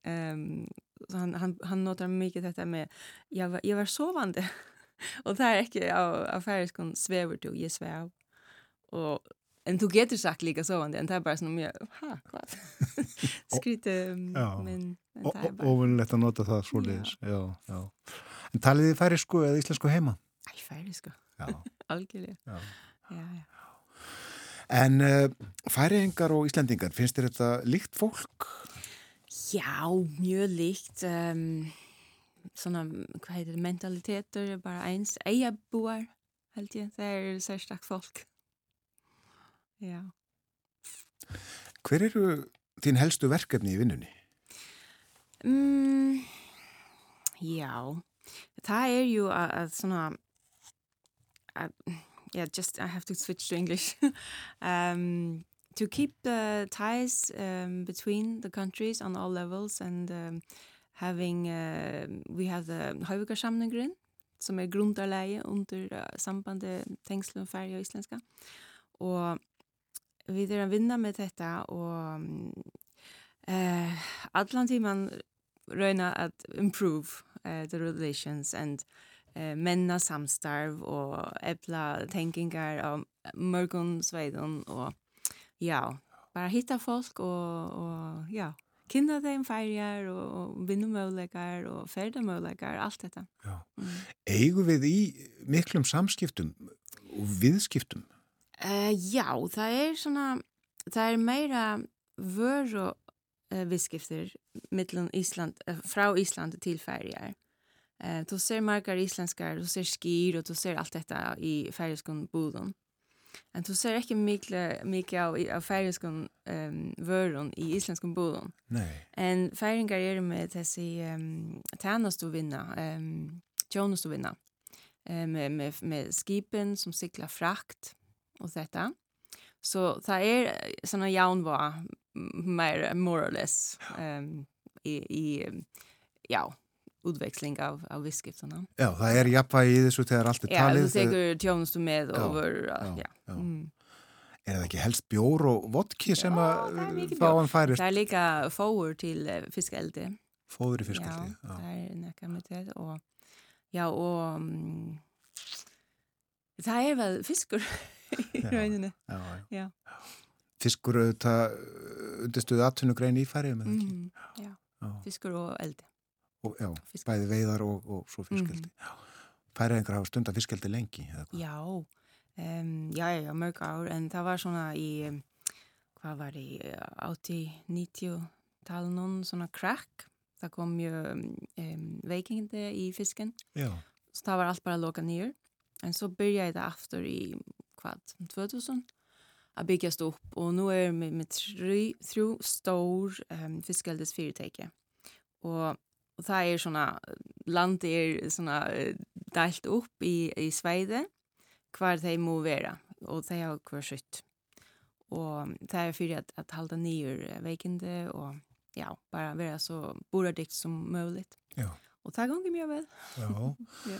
Um, hann, hann, hann notar mikið þetta með ég var, ég var sovandi [laughs] og það er ekki á, á færiskun svefur du, ég svef og En þú getur sagt líka sovandi, en það er bara svona mjög, hæ, hvað? [laughs] Skrítið, Já. men, en það er bara, Óvinnlegt að nota það svoleiðis. Já. Já, En talið þið færisku eða íslensku heima? æ, færi Já. [laughs] algjörlega. Já. Já, já. En uh, færiðingar og íslendingar, finnst þér þetta líkt fólk? Já, mjög líkt, um, svona, hvað heitir það, mentalitetur bara eins, eigabúar, held ég, það er sérstak fólk. Já. Hver eru þín helstu verkefni í vinnunni? Mm, já, það er ju að, að svona, að, yeah, just I have to switch to English. [laughs] um, to keep the ties um, between the countries on all levels and um, having, uh, we have the Hauvikarsamningurinn som er grundarlægi under uh, sambandi tengslum færja og íslenska og við erum að vinna með þetta og uh, allan tíman rauna að improve uh, the relations and uh, menna samstarf og efla tengingar á mörgum sveiðum og já, bara hitta fólk og, og já, kynna þeim færjar og, og vinnumöguleikar og ferðamöguleikar, allt þetta. Já. Mm. Eigum við í miklum samskiptum og viðskiptum? Uh, já, það er svona, það er meira vöru uh, viðskiptir millum Ísland, uh, frá Íslandi til færjar. Uh, þú ser margar íslenskar, þú ser skýr og þú ser allt þetta í færjaskun búðum. En þú ser ekki mikið, mikið á, á færjaskun um, vörun í íslenskum búðum. Nei. En færingar eru með þessi um, tænastuvinna, um, tjónustuvinna, um, með, með, með skipin som sigla frakt og þetta. Så það er eh, svona jánva mer, more or less, um, i um, já, utveksling av, av viskiptuna. Já, það er jafnvægi í þessu þegar allt er Ja, talið. þú tekur tjónustu með Já, over, já, já. já. Mm. Er það ekki helst bjór og vodki sem Já, að bjór. hann færist Það er líka fóur til uh, fiskeldi. fóður í fiskaldi? Ja, það er nekka með þetta og já og um, það er vel fiskur [laughs] í rauninni. Já, Já. Fiskur auðvitað undirstuði atvinnugrein í færið með ekki? Mm, já, Já. fiskur og eldi. Og, já, Fiskur. bæði veiðar og, og svo fiskaldi. Mhm. Færiðingar hafa stund að fiskaldi lengi? Já, um, já, já, mörg ár en það var svona í, hvað var í 80-90 talunum, svona crack. Það kom mjög um, veikindi í fiskin. Já. Það var allt bara loka nýjur Men så började det efter i kvad 2000 att byggas upp och nu är med med tre tre stor ehm fiskaldes företag. Och och det är såna land är såna delt upp i i Sverige kvar de må vara och det har kvar skött. Och det är för att att hålla ner vägende och ja, bara vara så boradikt som möjligt. Ja. Och det går mye vel. Já. Ja.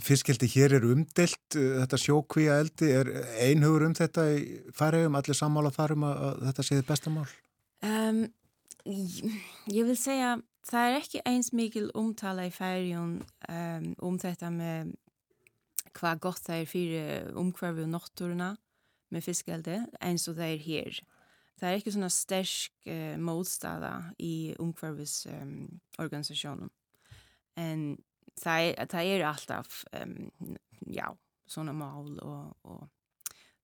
Fiskildi hér er umdelt, uh, þetta sjókvíja eldi, er einhugur um þetta í færiðum, allir sammála þar um að, þetta séði bestamál? Um, ég vil segja, það er ekki eins mikil umtala i færjun um, om þetta med hva gott það er fyrir umhverfi og náttúruna med fiskeldi eins og það er hér. Det er ikke sånne sterk uh, motstada i umhverfis um, organisasjonen. En er, det er alltaf um, ja, sånne mål og, og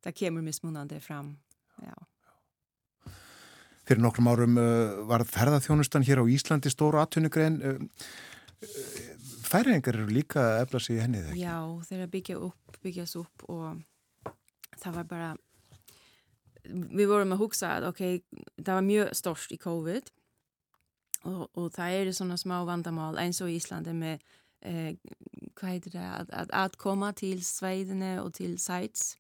det kommer mismunande fram. Ja. Fyrir nokkrum árum uh, var ferðarþjónustan hér á Íslandi stóru atvinnugrein. Uh, uh, Færiðingar eru líka að efla sig í henni þegar ekki? Ja, þeir byggja upp, byggjast upp og það var bara vi vorum að hugsa að ok, það var mjög stort i COVID og, og það er sånne smá vandamál eins og í Íslandi með eh, hvað heitir það, að, að, að koma til sveidinu og til sites.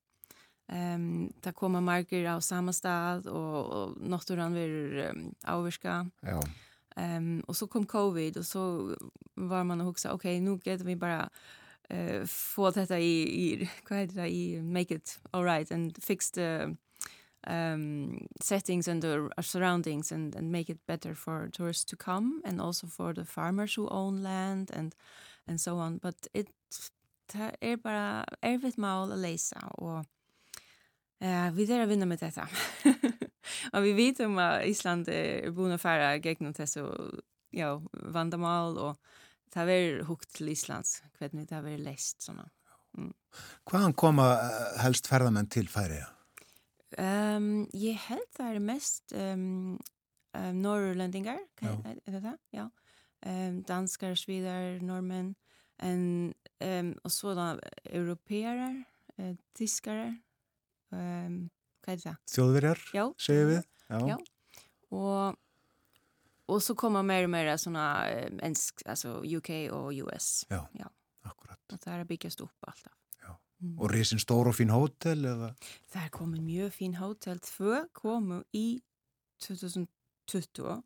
Um, það koma margir á sama stað og, og náttúran verður um, ávirka. Já, Um, och så kom covid och så var man och hugsa okej nu kan vi bara uh, få detta i, i vad heter det i make it all right and fix the um, settings and the surroundings and, and make it better for tourists to come and also for the farmers who own land and and so on but it det är bara erfitt mål att läsa och Eh, vi är att vinna med detta. [laughs] och vi vet om att Island är búin att fara gegnum þessu ja, vandamal och det har varit hukt till Islands hvernig har varit läst såna. hvaðan koma uh, helst ferðamenn til færiða? Um, ég held það er mest um, um, norrlendingar, er, er det det? Um, danskar, svidar, norrmän, en, um, och sådana europeer, uh, tyskare, um, vad är det? Þjóðverjar, Ja. segir við? Ja. Och och så kommer mer och mer såna eh, ensk, alltså UK och US. Já, Ja. akkurat. Och det här byggas upp alltaf. Já. Mm. Og risin stór og fín hótel eða? Det här kommer mjög fin hotell. Två kommer i 2020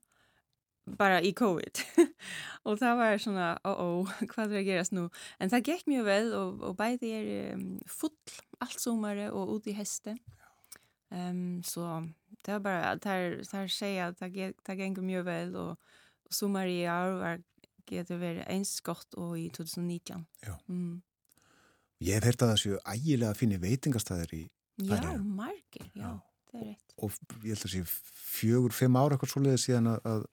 bara i covid. [laughs] och det var såna, oh oh, vad det geras nu? Men det gick mjög väl och, och bæði er um, full allt sommare och ut i hästen. Um, så det var bara, det här, det här säger att det, ge- det gick mjög väl och, och sommar i år var det var eins gott och i 2019. Ja. Mm. Ég hef heyrt að það séu ægilega fínir veitingastæðir í, Ja, Færeyjar. marker, ja, Já. Og ég held að sé fjögur, fimm ára eitthvað svoleiðið síðan að, að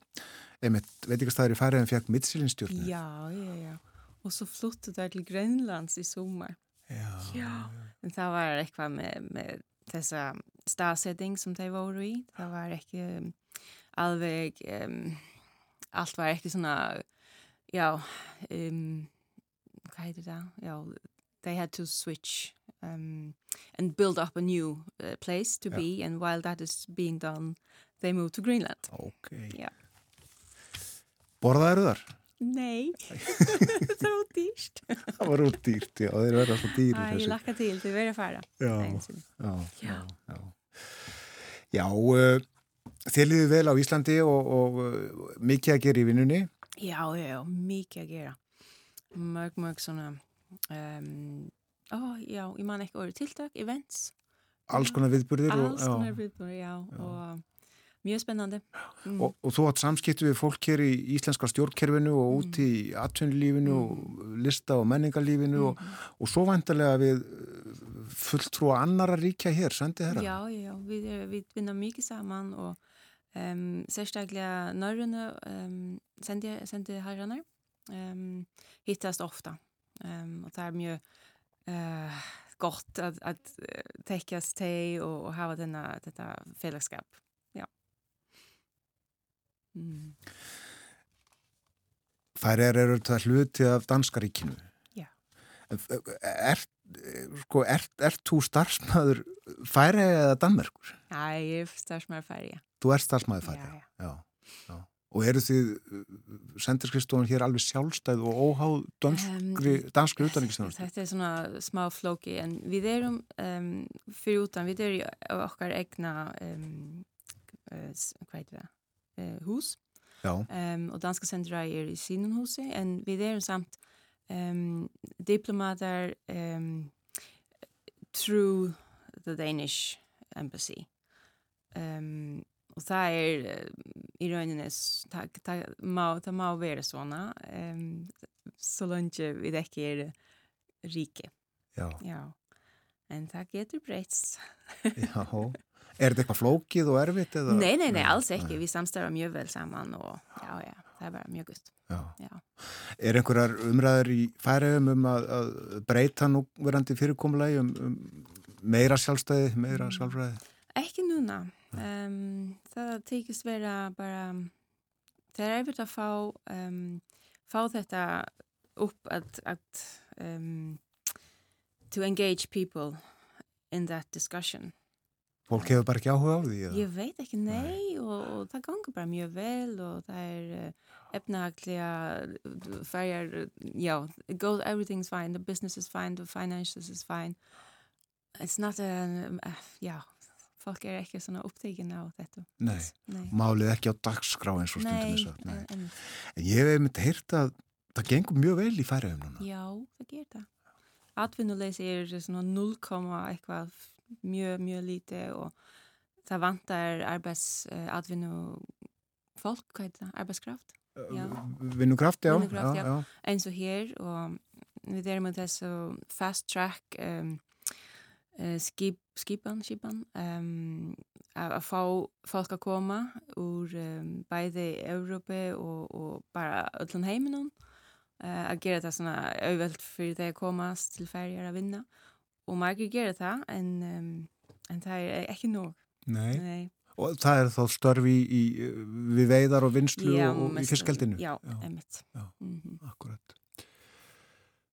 einmitt veitingastæðir í færiðin fekk mittsillinstjórnu. Ja, ja, ja. Och så flyttade där till Grönlands i sommar. Já. Ja. Men det var eitthvað med, med dessa staðsetting som de var i. Det var ekki um, alveg, um, allt var ekki svona, ja, um, hvað heitir það? Ja, they had to switch um, and build up a new uh, place to Ja. be and while that is being done, they moved to Greenland. Ok. Já. Borðaður þar? Nei, [laughs] það var dýrst. [laughs] Það var út dýrt, já, þeir verða svo dýrir Æ, ég lakka til, þið verið að fara. Já, já, já, Já. já. Uh, þér liður vel á Íslandi og, og uh, mikið að gera í vinnunni. Já, já, já, mikið að gera. Mörg, mörg svona, um, ó, já, ég man ekki orðið tiltak, events. Alls konar viðburðir. og- Alls já. konar viðbúr, já, og mjög spennandi. Mm. Og, og þú átt samskiptu við fólk hér í íslenska stjórnkerfinu og Mm. út í atvinnulífinu og lista og menningarlífinu og, Mhm. og svo vantarlega við uh, fulltrúa annara ríkja hér, sendi þeirra? Já, já, já, við, er, við vinna mikið saman og um, sérstaklega Norrönu um, sendi, sendi herranar um, hittast ofta og það er mjög uh, gott að, að uh, tekjast teg og, og hafa þenna, þetta félagskap. Já. Mm. Færiðar eru þetta hluti af danska ríkinu. Já. Er, sko, þú starfsmæður færi eða Danmerkur? Já, ég er starfsmæður færi, já. Þú ert starfsmæður færi, já. já. já. Og eru þið sendirskristofun hér alveg sjálfstæð og óháð danskri, um, danskri utanriksþjónustu? Þetta er svona smá flóki en við erum um, fyrir utan, við erum í okkar egna um, uh, uh, hús. Og danska sendra er í sínum húsi en við erum samt diplomater through the Danish embassy og það er í rauninni það, það, má, það má vera svona um, så langt við ekki er ríki Já. Já. en það getur breyts [laughs] Já, er þetta eitthvað flókið og erfitt? Eða? Nei, nei, nei, alls ekki nei. við samstæðum mjög vel saman og já, já, það er bara mjög gust Er einhverjar umræður í færiðum um að, að breyta nú verandi fyrirkomulegi um, um meira sjálfstæði, meira mm. sjálfræði? Ekki núna Um, það tekist vera bara það er erfitt að fá um, fá þetta upp að, að um, to engage people in that discussion Fólk hefur bara ekki áhuga á því? Eða? Ég veit ekki, nei, nei. Og, og það gangur bara mjög vel og það er uh, efnahaglega færjar, já, goes, everything's fine, the business is fine, the finances is fine it's not a, uh, já fólk er ekki svona upptækin á þetta Nei, nei. málið ekki á dagskrá eins og stundum þess að en, en ég hef myndið heyrt að það gengur mjög vel í færiðum núna Já, það ger það Atvinnuleysi er svona 0, eitthvað mjög, mjög lítið og það vantar arbeids uh, atvinnu fólk, hvað heit það? Arbeidskraft? Vinnukraft, já, Vinnukraft, já. já. eins og hér og við erum með þessu fast track um, uh, skip, skipan, skipan um, að, að fá fólk að koma úr um, bæði Európi og, og bara öllum heiminum uh, að gera það svona auðvelt fyrir þeir að komast til færjar að vinna og margir gera það en, um, en það er ekki nóg Nei. Nei. Og það er þá störfi í, í, við veiðar og vinslu já, og, og í fiskaldinu? Já, já. emitt. Mm -hmm. akkurat.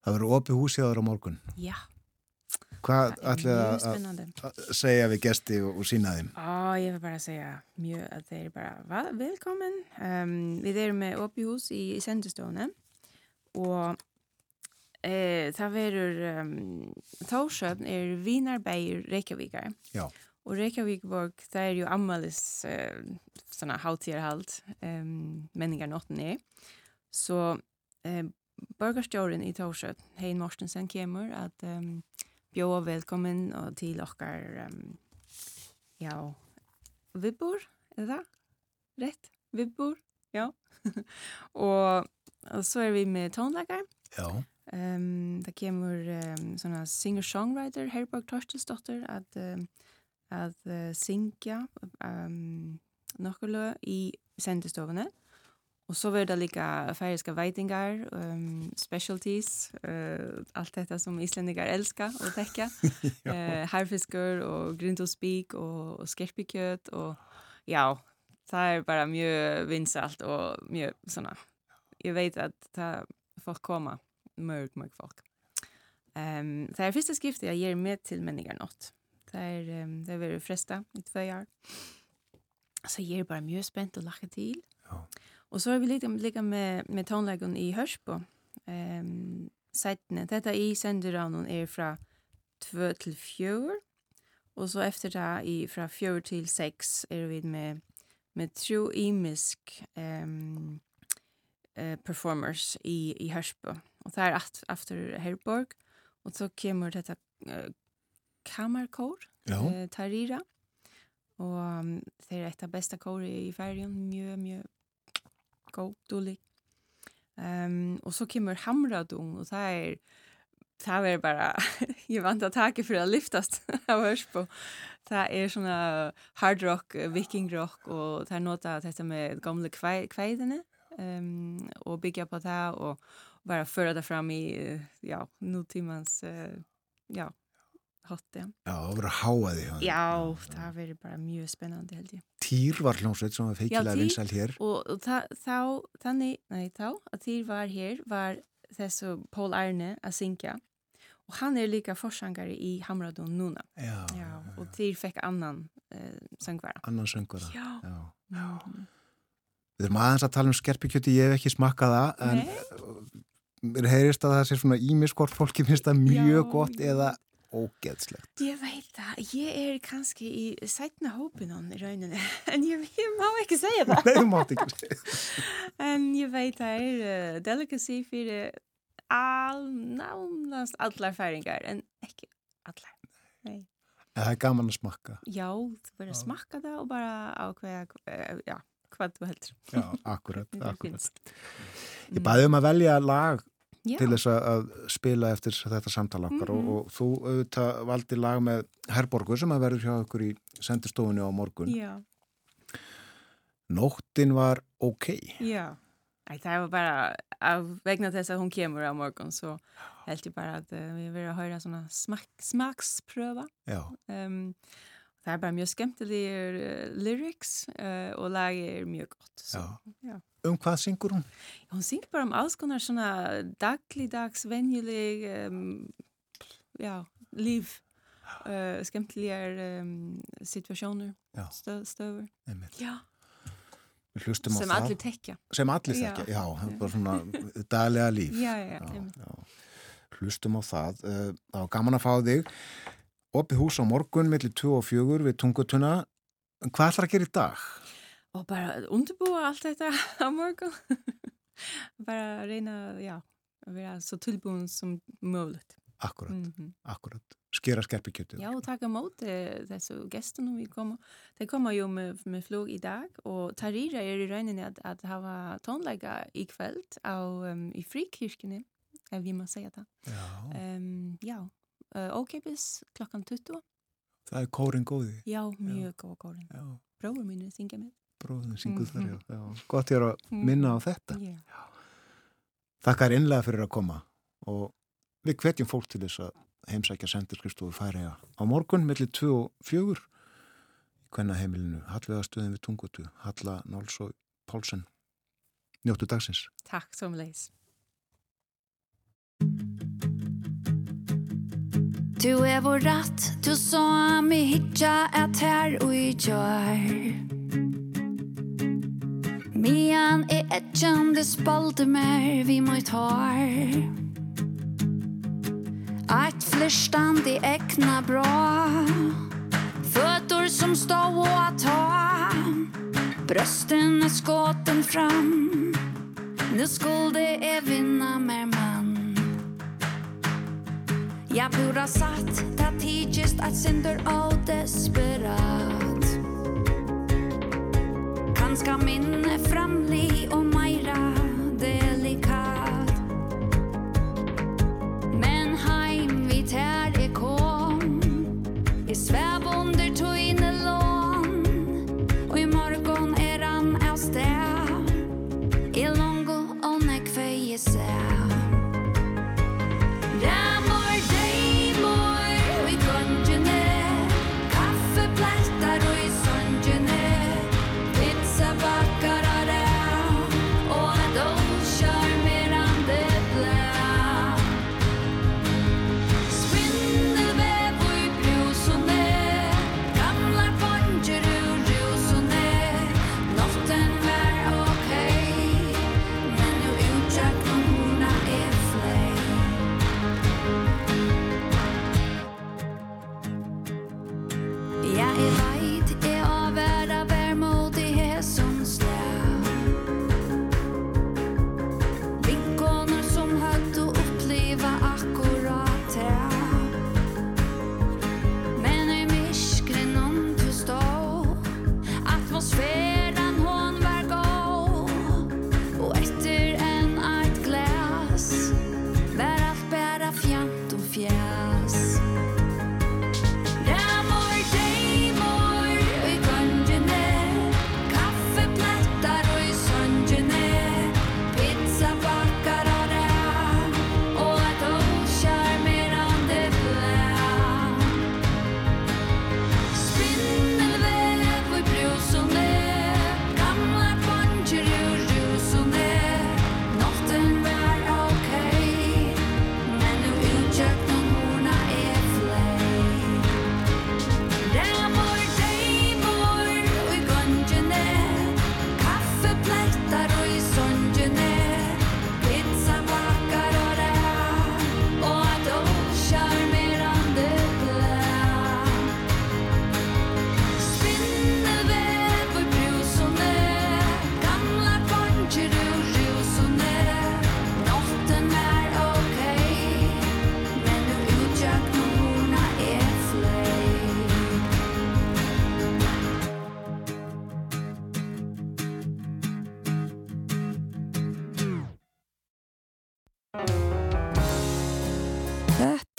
Það verður opið húsjáður á morgun? Já. Hvað ætlið að segja við gesti og, og sína þeim? Ó, ég vil bara segja mjög að þeir eru bara velkomin. Um, við erum með opihús í, í sendustónu og e, það verður um, þósöfn er Vínarbæur Reykjavíkar. Já. Og Reykjavíkborg, það er ju ammalis uh, svona hátíðarhald um, menningarnóttinni. Så um, borgarstjórin í Tórsöfn, Hein Morstensen, kemur að um, bjóða velkommen og til okkar um, já, vibbur, er það? Rett, vibbur, já. [laughs] og, og så er vi med tónleikar. Já. Um, það kemur um, svona singer-songwriter Herborg Torstensdóttir að, um, að uh, syngja um, nokkur lög í sendestofunni Og så var det lika färgiska veitingar, um, specialties, uh, allt detta som islänningar älskar att täcka. ja. [laughs] uh, Harfiskar och grindosbik och, och skerpikjöt och ja, det är bara mycket vinsalt och mycket såna. Jag vet att det folk komma, mörk, mörk folk. Um, det är första skriftet jag ger med till människor något. Det är, um, det är väldigt fresta i två år. Så jag ger bara mycket spänt och lacka till. Ja. Og så er vi litt like med, med tonleggen i Hørsbo. Um, Settene. Dette i senderavnen er fra 2 til 4. Og så efter det i, fra 4 til 6 er vi med, med tro imisk um, uh, performers i, i Hørsbo. Og det er efter Herborg. Og så kommer dette uh, kamerkår, ja. uh, Tarira. Og um, det er et av beste kåret i ferien. Mjø, mjø god, dålig. Um, og så kommer Hamradung, og det er, det er bare, jeg [laughs] vant å take for å lyftast av Hørsbo. Det er sånne hard rock, viking rock, og det er noe av dette med gamle kveidene, um, og bygge på det, og bare føre det fram i, ja, notimans, uh, ja, ja. Já, það verður að háa því. Já, það verður bara mjög spennandi held ég. Týr var hljómsveit sem var feikilega vinsal hér. Já, Týr, og, og það, þá, þannig, nei, þá, að Týr var hér, var þessu Pól Arne að syngja Och han är lika forsangare i Hamradon Nuna. Já, Ja, och till fick annan eh, sångvara. annan söngvara. Ja. Já. Mhm. Við erum aðeins að tala um skerpikjöti, ég hef ekki smakkað það, en mér heyrist að það sé svona ímiskort fólki finnst það mjög Já, gott já. eða ógeðslegt. Jag vet det. Jag är kanske i sätna hoppen om i röjnen. En jag, jag må inte säga det. Nei, þú mátt ekki segja. [laughs] En jag vet det är uh, delicacy för all, nánast allar færingar, en ekki allar. Nei. En Það er gaman að smakka. Já, þú verður að smakka það og bara ákveða, uh, já, hvað þú heldur. Já, akkurat, [laughs] akkurat. Ég baði um að velja lag Já, til þess að- að spila eftir þetta samtala okkar og, Mhm. og þú auðvitað valdi lag með Herborgu sem að verður hjá okkur í sendistofunni á morgun. já, Nóttin var ok. já. Æ, það var bara, af vegna þess að hún kemur á morgun, så held ég bara að uh, við verðum að höra svona smak, smakspröfa. Já, Um, það er bara mjög skemmtilegur uh, lyrics uh, og lagi er mjög gott. Så, Já. já. um hvað syngur hún? Hon synger bara om alls konar svona dagligdags, venjuleg, um, já, líf, uh, skemmtilegar um, situasjoner, Já. stö, stöfur. Einmitt. Já, Við hlustum á sem það. allir tekja. Sem allir Já. þekkja, já, það er bara svona daglega líf. Já, já, já. Hlustum á það. Eh, Það var gaman að fá þig. Opið hús á morgun, millir 2 og 4 við tungutuna. Hvað ætlar að gera í dag? Og bara undirbúa allt þetta [laughs] á morgun. bara reyna, já, að vera svo tilbúin som mögulegt. Akkurat, Mm akkurat. Skera skerpikjötu. Ja, och taka eh, þessu gestunum vi kommer. De kommer ju med, med flug i dag och Tarira är i röjningen att, att ha tonlägga i kvällt av, um, i frikirkene, eh, vi må säga det. Já, Um, ja, uh, okipis klockan 20. það er kórin góði. Ja, mjög góð kórin. Já, Bróður mínu syngja með. bróðin syngur þar, já. Mhm. já. Gott ég er að minna á þetta. Ja. Þakka er innlega fyrir að koma og við hvetjum fólk til þess að heimsækja sendirskristofu færiða á morgun millir 2 og 4 í hvenna heimilinu Hallvegastöðin við Tungutu, Halla Náls og Pálsen njóttu dagsins Takk som leis. Du är vår ratt, du sa mig hitta ett här och gör. Mian är ett det spalter vi mot har. Ett flörstande äkna bra. Fötter som står och ta. Brösten är skotten fram. Nu skulle det vinna mer mann. Jeg pura satt, det tidgjist at synder og desperat. Kanska minne framlig og meira delikat. Men heim vi tær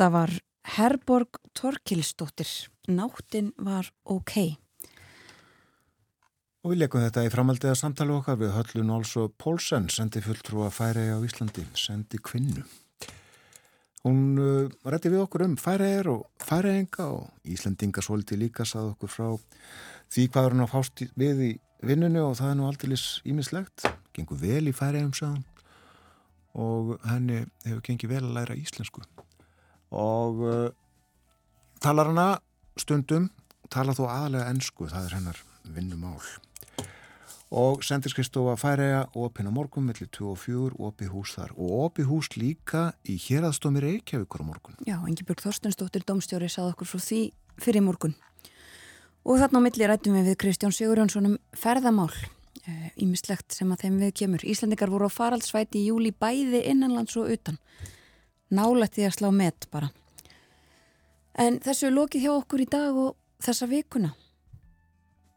Þetta var Herborg Torkilsdóttir. Náttin var ok. Og við leikum þetta í framaldiða samtali okkar við höllun Olso Pólsen, sendi fulltrúa færiði á Íslandi, sendi kvinnu. Hún uh, rætti við okkur um færiðir og færiðinga og Íslandinga svolítið líka sað okkur frá því hvað er hún að fást við í vinnunu og það er nú aldrei ímislegt. Gengur vel í færiðum saðan og henni hefur gengið vel að læra íslensku. Og uh, talar hana stundum, tala þó aðalega ennsku, það er hennar vinnumál. Og sendirskristofa Færæja opin á morgun millir 2 og 4 opið hús þar. Og opið hús líka í hérastómi Reykjavíkur á morgun. Já, Engibjörg Þorstensdóttir, domstjóri, sað okkur frá því fyrir morgun. Og þarna á milli rættum við við Kristján Sigurjónsson um ferðamál. Ímislegt sem að þeim við kemur. Íslandikar voru á faraldsvæti í júli bæði innanlands og utan nálætti að slá met bara en þessu er lokið hjá okkur í dag og þessa vikuna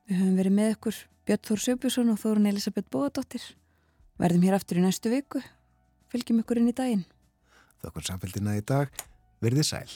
við höfum verið með okkur Björn Þór Söbjörnsson og Þórun Elisabeth Bóadóttir. Verðum hér aftur í næstu viku. Fylgjum ykkur inn í daginn. Þakkur samfélgina í dag. Verðið sæl.